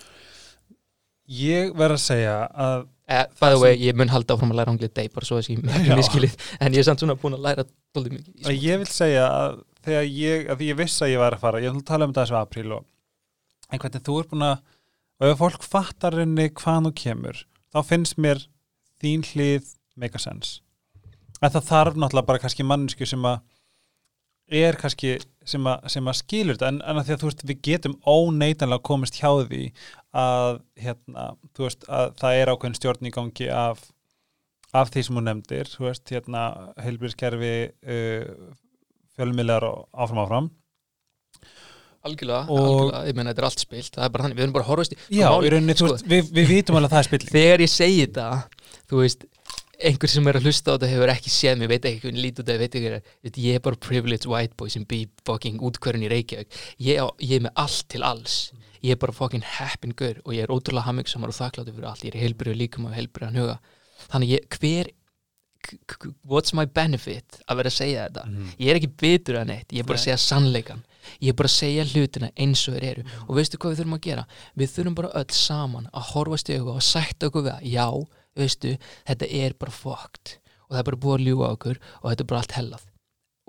Ég verð að segja að eh, by the way, ég mun halda áfram að læra anglið day bara svo að ég ekki miskilið en ég er samt svona búin að læra dólið mikið ég vil segja að þegar ég, að ég vissi að ég var að fara ég að tala um þetta þessu apríl og en hvernig þú er búin að og ef fólk fattar henni hvað nú kemur þá finnst mér þín hlið make a sense en það þarf náttúrulega bara kannski mannsku sem að er kannski sem að, sem að skilur þetta. En, en að því að þú veist við getum óneitanlega komist hjá því að hérna, þú veist að það er ákveðin stjórn í gangi af af því sem hún nefndir, þú veist, hérna heilbýrskerfi uh, fjölmiðlar og áfram áfram. Algjörlega, algjörlega, ég meina þetta er allt spilt. Það er bara þannig, við erum bara að horfast í Já, máli- rauninni, sko, veist, við, við vitum alveg að það er spilling. þegar ég segi þetta þú veist, einhver sem er að hlusta á þetta hefur ekki séð mig, veit ekki hvernig lítið þetta veit ekki, veit, ég er bara privileged white boy sem bý fucking útkvörun í Reykjavík. Ég, á, ég er með allt til alls. Ég er bara fucking happin gur og ég er ótrúlega hammingsamar og þakkláttur fyrir allt. Ég er heilbrið líkum og heilbrið að huga. Þannig ég, hver what's my benefit að vera að segja þetta? Mhm. ég er ekki bitur að neitt, ég er bara að segja sannleikan ég er bara að segja hlutina eins og þeir eru. Og veistu hvað við þurfum að gera? Við þurfum bara öll saman að horfast í augu og sætta okkur við að já, veistu þetta er bara fucked. Og það er bara búið að ljúga okkur og þetta er bara allt hellað.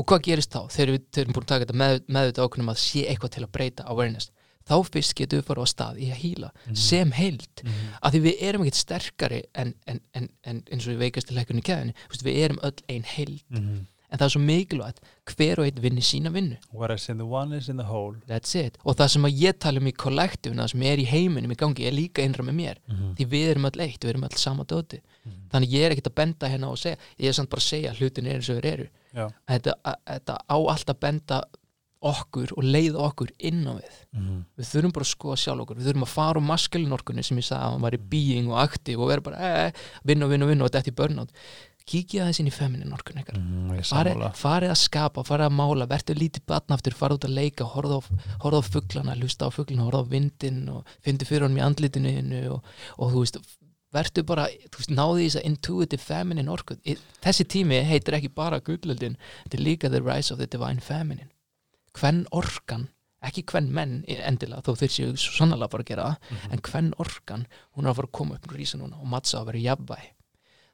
Og hvað gerist þá þegar við þurfum búin að taka þetta með, með þetta ákveðum að sé eitthvað til að breyta awareness? Þá fyrst getum við fara á stað í að hýla sem heild. Að því við erum ekkert sterkari en, en, en, en eins og við veikast til lekkunni kæðinu við erum öll ein heild. Mhm. En það er svo mikilvægt hver og einn vinni sína vinnu. Og það sem ég tala um í kollektífuna það sem er í heiminum í gangi er líka innra með mér. Mhm. því við erum öll eitt, við erum öll sama dóti. Þannig ég er ekkert að benda hérna og segja ég er samt bara að segja hlutin er eins og þeir eru. Þetta, að- þetta á alltaf að benda okkur og leiða okkur inn á við. Mhm. við þurfum bara að skoða sjálf okkur. Við þurfum að fara úr maskelinorkunni sem ég sagði að hann var í being og aktiv og vera bara eh, vinna og vinna og vinna og þetta í burnout kíkja aðeins inn í femininorkunni ykkar. Mhm, ég farið, farið að skapa, farið að mála verður lítið batn aftur, farið út að leika horfið á, horfið á fuglana, hlusta á fuglana horfið á vindin og fyndi fyrir honum í andlitinu og, og þú veist verður bara, þú veist, náði þess að intuitive feminine orku, Í- þessi tími heitir ekki bara gullöldin, þetta er líka the rise of the divine feminine. Hvern orkan, ekki hvern menn endilega, þó þeir séu svo sannlega að fara að gera það, Mhm. en hvern orkan hún er að fara að koma upp og rísa núna og mattsa að vera í jafnvægi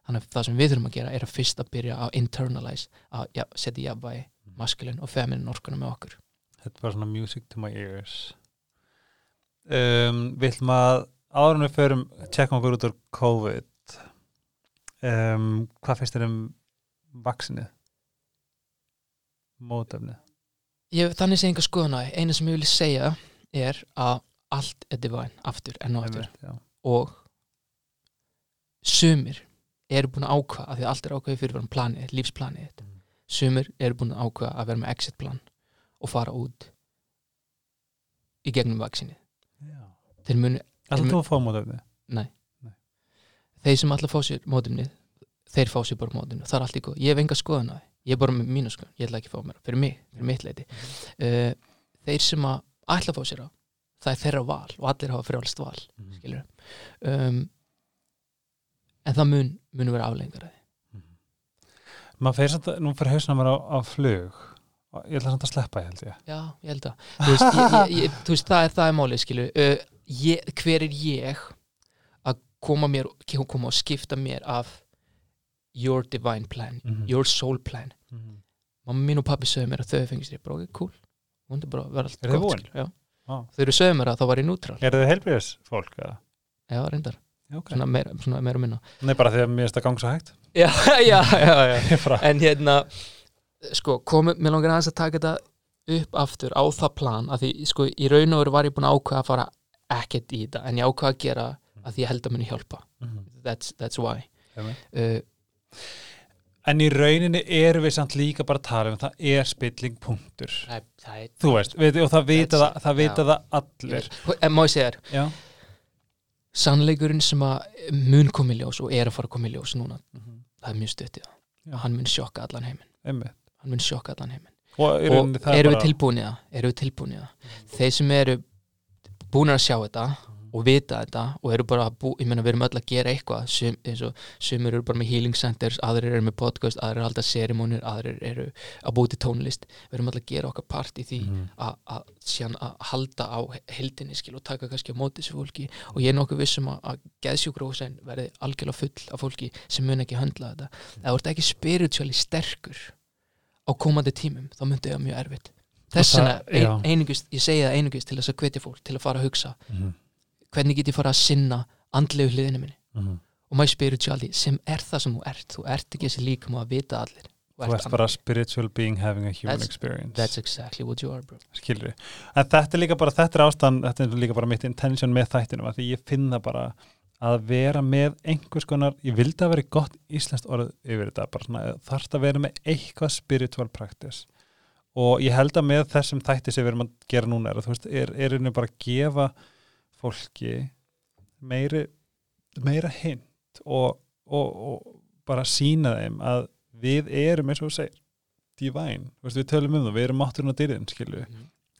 þannig að það sem við þurfum að gera er að fyrst að byrja að internalize að ja, setja jafnvægi maskulin og feminin orkuna með okkur. Þetta var svona music to my ears. Um, Við ætlum að áður en við förum tjekka okkur út úr COVID um, Hvað finnst þér um vaksinið? Mótefnið? Ég, þannig sé enga skoðun á því, eina sem ég vil segja er að allt er divine aftur enn og aftur. Og sumir eru búin að ákvaða af því að allt er ákvaðið fyrir fyrir planið, lífsplanið þitt. Mm. sumir eru búin að ákvaða að vera með exit plan og fara út í gegnum vaksinið Já. þeir munu, Ætlar þú að fá mótefnið? nei, Nei. þeir sem að fá sér mótumnið þeir fá sér bara mótumnið, það er allt í góð ég hef enga skoðun á því, ég er bara með mínu skoðun ég ætla ekki að fá mér, fyrir mig, fyrir mitt leiti uh, þeir sem að ætla að fá sér á það er þeirra val og allir hafa frjálst val skilur um, en það mun mun vera aflengar að því Maður fyrir samt að, nú fyrir hausna mér á, á flug Ég ætla samt að sleppa, ég held ég já, ég held að þú veist, ég, ég, þú veist það, er, það er málið skilur uh, ég, hver er ég að koma mér koma og skipta mér af your divine plan, Mhm. your soul plan Mhm. mamma mín og pappi sögðu mér að þau fengist ég bara, ok, cool Vonandi bara að vera allt. Vá. þau eru sögðu mér að þá var ég nútral Eru þið heilbriðis fólk? eða? já, reyndar, Já, ok. svona meira, svona meira og minna. Nei, bara því að mér finnst það gang svo hægt. Já, já, já, já. En hérna sko, komið, mér langar aðeins að taka þetta upp aftur á það plan að því, sko, í raun og veru var ég búin að ákveða að fara ekkert í þetta, en ég ákveða að gera að því ég held að muni hjálpa. Mhm. that's, that's why. Uh, En í rauninni erum við samt líka bara að tala um það er spilling punktur. Það, það er Þú veist, við, og það vita, það, það, það allir. En má ég segja þér, sannleikurinn sem að mun komi í ljós og er að fara að koma í ljós núna Mhm. það er mjög stuttið Já. hann mun sjokka allan heiminn. Einmitt. hann mun sjokka allan heiminn. Og, í og er eru við bara- tilbúin í það? Eru við tilbúin í það? Þeir sem eru búin að sjá þetta og vita þetta og eru bara að bú, ég meina við erum öll að gera eitthvað. Og sumir eru bara með healing centers aðrir eru með podcast, aðrir eru halda serimónir aðrir eru að búti tónlist. Við erum öll að gera okkar part í því Mhm. að- síðan að halda á heldinni skil og taka kannski á móti þessu fólki. Og ég er nokkuð vissum að, að geðsjúkrósen verði algjörlega full af fólki sem mun ekki höndla þetta. Ef þú ert ekki spiritually sterkur á komandi tímum þá myndi það mjög erfitt. Þess það- vegna ein, já. einungist, ég segi það einungist til þess að hvetja fólk til að fara að hugsa. Mhm. Hvernig get ég fara að sinna andlegu hliðinu minni? Mhm. og my spirituality sem er það sem þú ert. Þú ert ekki þessi líkum að vita allir. Þú ert bara a spiritual being having a human That's- experience. that's exactly what you are bro. Skilur en þetta er líka bara, þetta er ástand þetta er líka bara mitt intention með þættinum að því ég finn það bara að vera með einhvers konar, ég vildi að vera gott íslenskt orð yfir þetta, bara svona þarfst að vera með eitthvað spiritual practice. Og ég held að með þessum þætti sem við erum að gera núna er þú veist, er, er bara að gefa fólki meiri meira hint og, og, og bara sína þeim að við erum eins og þú segir veist, við tölum um það, við erum mátturinn og dyrðin, skilju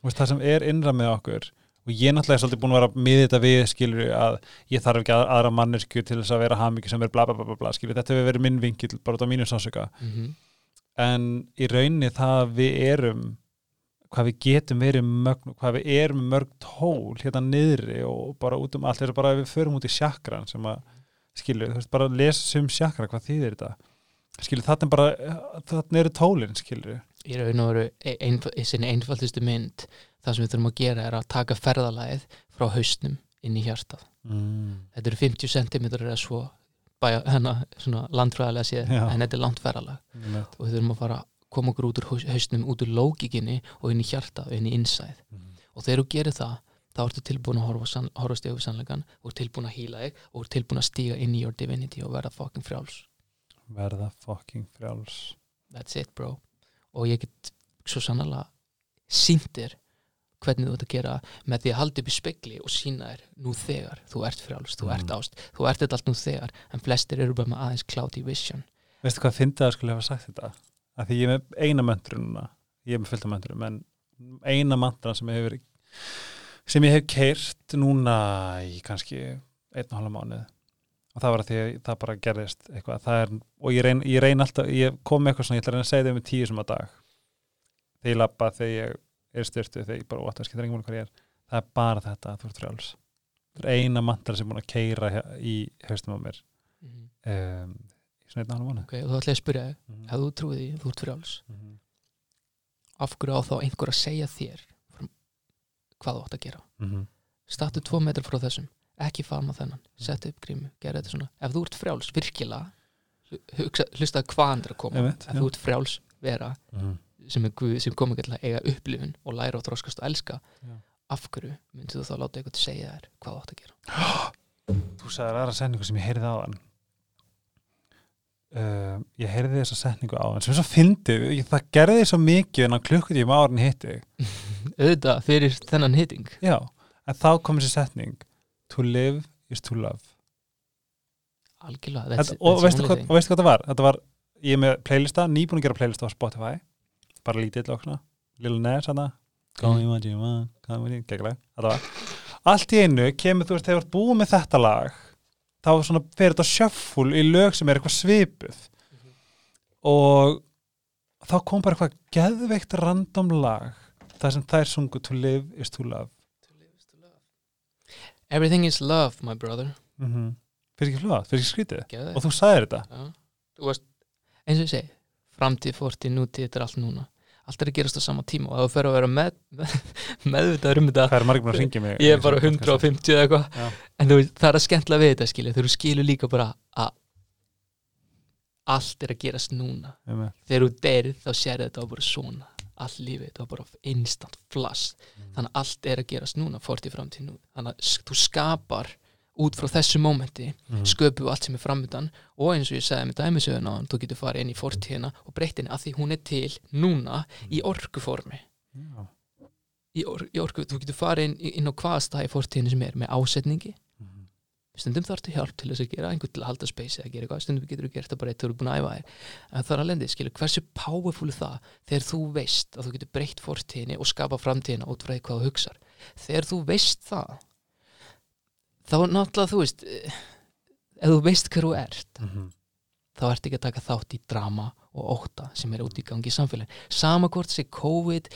veist, það sem er innra með okkur og ég náttúrulega er svolítið búin að vera með þetta við skilur að ég þarf ekki að, aðra mannesku til þess að vera hamingi sem er bla bla bla bla, skilur, þetta hefur verið minn vinkill bara út á mínu sásöka Mhm. en í rauninni það að við erum hvað við getum verið mögn hvað við erum mörg tól hérna niðri og bara út um allt þetta er bara að við förum út í sjakran sem að skilur, þú veist, bara lesa sem sjakra hvað þýðir þetta? Skilur, þarna er bara þarna eru tólin, skilur í raun og veru ein, í sinni einfaldustu mynd það sem við þurfum að gera er að taka ferðalagið frá haustnum inn í hjartað. Mm. þetta eru 50 cm eða svo svona landfræðilega séð en þetta er Einmitt. og við þurfum að fara koma okkur út úr haus- hausnum, út úr lógikinni og inn í hjartað og inn í innsæð Mm. og þegar þú gerir það þá ertu tilbúin að horfa, sann, horfa stegu sannleikan og er tilbúin að hýla þig og er tilbúin að stíga inn í your divinity og verða fucking frjáls. Verða fucking frjáls. That's it bro. Og ég get svo sannlega síndir hvernig þú ert að gera með því að halda upp í spekli og sína þér nú þegar, þú ert frjáls, þú Mm. ert ást þú ert þetta allt nú þegar, en flestir eru bara með aðeins cloudy vision. Veistu hvað fyndið að skulle hafa sagt þetta að því ég er með eina möndru núna. Ég er með fullt af möndrum en eina mantra sem ég hef verið sem ég hef keirt núna í kannski einn og halva mánuð. Og það var að því að það bara gerðist eitthvað. Er, og ég reyn, ég reyn alltaf ég kom með eitthvað svona, ég ætla að reyna að segja það með tíu sem að dag. Þegar ég labba, þegar ég er styrtu, þegar ég bara ótt að skilta reyngum hvað ég er, það er bara þetta að þú ert frjáls. Það er eina mantra sem er búin að keira í haustum á mér. Mm. um, í og halva mánuð ok, og þá ætla ég að spyrja þig, Mhm. ef þú trúið því þú ert frjáls, Mhm. af hverju á þá einhver að segja þér hvað þú átt að gera Mhm. statu tvo metrar frá þessum ekki farma þennan, settu upp grímu gera þetta svona, ef þú ert frjáls virkilega hugsa, hlusta hvað hann að koma ef já. þú ert frjáls vera Mhm. sem er sem kom ekki til að eiga upplifun og læra og þróskast og elska Já. af hverju myndir þú þá láta eitthvað segja þér hvað þú átt að gera Þú sagðir aðra setningu sem ég heyrði á hann uh, Ég heyrði þessa setningu á hann sem svo fyndið, það gerði svo mikið en á klukkutíma árin hitti auðvitað fyrir þennan hitting. Já, en þá kom þessi setning. To live is to love. Algjörlega, Þetta, og, veistu hvað, og veistu hvað það var? Þetta var, ég er með playlista, nýbúin að gera playlista á Spotify. Bara lítill og svona. Lil Nas hana Gekklega, þetta var Allt í einu kemur þú veist, þegar þú ert búið með þetta lag þá svona fer þetta sjöfful í lög sem er eitthvað svipuð. Og þá kom bara eitthvað geðveikt random lag það sem þær sungu To live is to love. Everything is love my brother. Mm -hmm. Fyrir ekki flóða, fyrir ekki skrítið? Geðu og þú sagðir þetta? Já. þú veist, eins og ég segi framtíð, fortíð, nútíð, þetta er allt núna allt er að gerast á sama tíma og þú fer að vera með, með, meðvitaður um þetta Það er búin að ringja mig ég er bara 150 eða eitthvað. En þú það er að skemmtla við þetta skilja þegar þú skilur líka bara að allt er að gerast núna. Einmitt. þegar þú deyrið þá sér þetta á bara svona. Allt lífið, þetta var bara instant flash þannig að allt er að gerast núna fortíð framtíð nú, þannig að þú skapar út frá þessu mómenti Mhm. sköpu allt sem er framöndan og eins og ég sagði með dæmisöðun á hann, þú getur farið inn í fortíðina og breytt henni að því hún er til núna í orkuformi. Já. í, or, í orku, þú getur farið inn, inn á hvaða stað í fortíðinu sem er með ásetningi. Mhm. stundum þarftu hjálp til þess að gera einhvern til að halda space eða gera eitthvað, stundum getur þú gert það bara eitt þú eru búin að æfa þér en það er að lendi, skilur, hversu powerful er það þegar þú veist að þú getur breytt fortíðinni og skapa framtíðina út frá því hvað þú hugsar? Þegar þú veist það þá náttúrulega þú veist eh, ef þú veist hver þú ert Mhm. þá ert ekki að taka þátt í drama og óta sem er út í gangi í samfélagin sama hvort sé COVID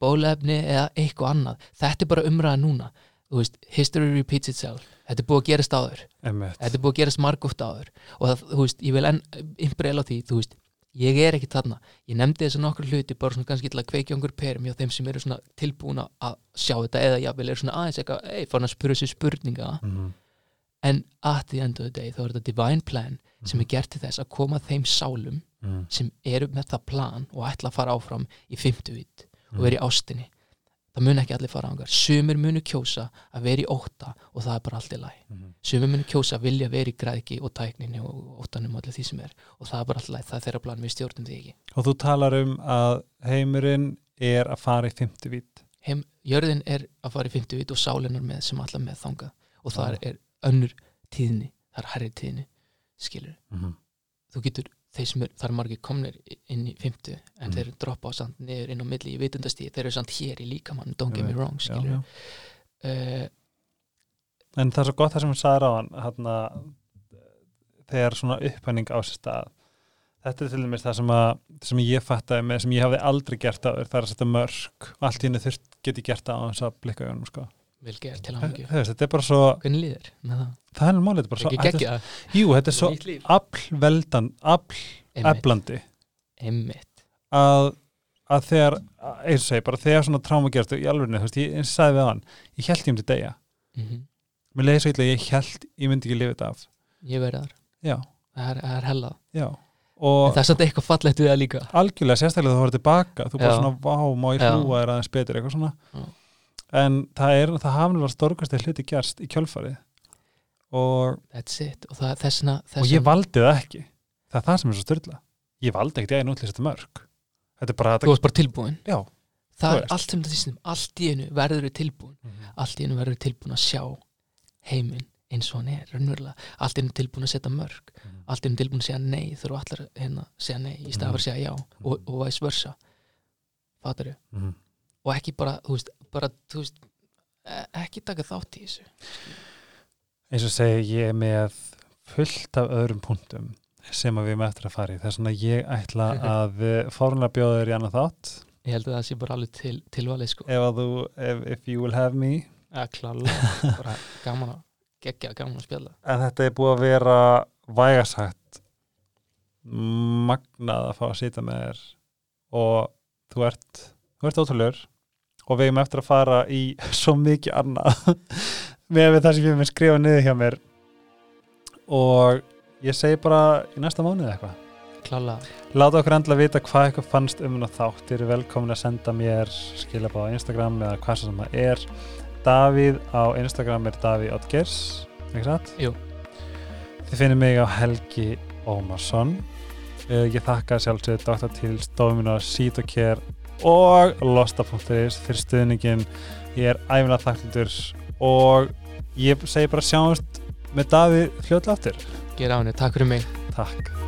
bólefni eða eitthvað annað. Þetta er bara umræða núna. Veist, history repeats itself. Þetta er búið að gerast áður. Einmitt. þetta er búið að gerast margótt áður. Og það, þú veist, ég vil enn imbrela á því, þú veist, ég er ekki þarna ég nefndi þessu nokkur hluti bara svona kannski til að kveikja einhver perum hjá þeim sem eru svona tilbúna að sjá þetta eða jáfnvel eru svona aðeins eitthvað, ei, fann að spyrja sér spurninga Mhm. en at the end of the day þá er þetta divine plan sem er gert til þess að koma þeim sálum Mhm. sem eru með það plan og ætla að fara áfram í 50 vitt og Mhm. vera í ástinni það mun ekki allir fara ángar sumir munu kjósa að vera í óta og það er bara allt í læg Mhm. sumir munu kjósa að vilja vera í græðki og tækninni og óttanum og allir því sem er. Og það er bara allt í læg, það er þeirra plan. Við stjórnum því ekki. Og þú talar um að heimurinn er að fara í 50 vít. Heim, jörðin er að fara í 50 vitt og sálinar með sem allar með þangað. Og það er önnur tíðni. Það er herri tíðni, skilur Mhm. þú getur, þeir sem er, það er margir komnir inn í 50 en Mm. þeir droppa á samt niður inn á milli í vitundastíð þeir eru samt hér í líkamann, don't get me wrong Já, skilur já. uh, En það er svo gott það sem hún sagði á hann hérna, þegar svona upphæning á sér stað þetta er til dæmis það sem, að, sem ég fattaði með sem ég hafði aldrei gert áður það er að setja mörg allt í henni þurft geti gert á þess að blikka í honum sko. Vel gert til veist, þetta er bara svo líður? með það? það er málið, þetta er bara svo jú, þetta er svo aflveldan, einmitt. að, að þegar eins og segi, bara þegar svona tráma gerst í alveg, þú veist, ég eins og sagði við hann ég held ég um til degja, mm mér leiði svo illa ég held ég myndi ekki lifa þetta af. Ég verði þar, já, það er, er hella já. En og það er samt eitthvað fallegt við það líka. Algjörlega sérstaklega þú voru tilbaka þú bara Já. svona, vá, má ég hlúa þér aðeins betur eitthvað svona. Já. En það er, það hafnilega stórkastið hluti gerst í kjölfarið. Og, that's it. Og það, þessna, og þessna ég valdi það ekki. Það er það sem er svo styrla ég valdi ekkert ég að nútlýsa þetta mörg þetta er bara þú þetta, varst bara tilbúin já. Það er allt sem þetta sýstum allt í einu verður við tilbúin. Allt í einu verður við tilbúin að sjá heiminn eins og hann er, raunverulega. Allt í einu tilbúin að setja mörg allt í einu tilbúin að segja nei þú allar hérna að segja nei í stað fyrir að segja já og, og vice versa. Fattar Mhm. og ekki bara, þú veist, bara, þú veist e- ekki taka þátt í þessu. Eins og segi ég með fullt af öðrum punktum sem að við erum eftir að fara í. Þess vegna ég ætla að fórunlega bjóða þér í annað þátt. Ég held að það sé bara alveg til, tilvalið sko. Ef að þú, if, if you will have me. Að klála, bara gaman að geggja, gaman að spjalla. En þetta er búið að vera vægasagt magnað að fá að sýta með þér. Og þú ert þú ert ótrúlegur og við erum eftir að fara í svo mikið annað með það sem ég hef með skrifa niður hjá mér og ég segi bara í næsta mánuð eitthvað klála, Láta okkur endla vita hvað eitthvað fannst um það þátt. Þið eru velkomin að senda mér skilabá á Instagram eða hvað sem það er. Davíð á Instagram er Davíð Oddgers, ekki satt? Jú. Þið finnir mig á Helgi Ómarsson. Ég þakka sjálfsögðu Dr. Tils, Dominar, Sítokер og Losta.is fyrir stuðningin. Ég er æfilega þakklútur og ég segi bara sjáumst með Davíð fljóðlega aftur. gera á henni, takk fyrir mig Takk.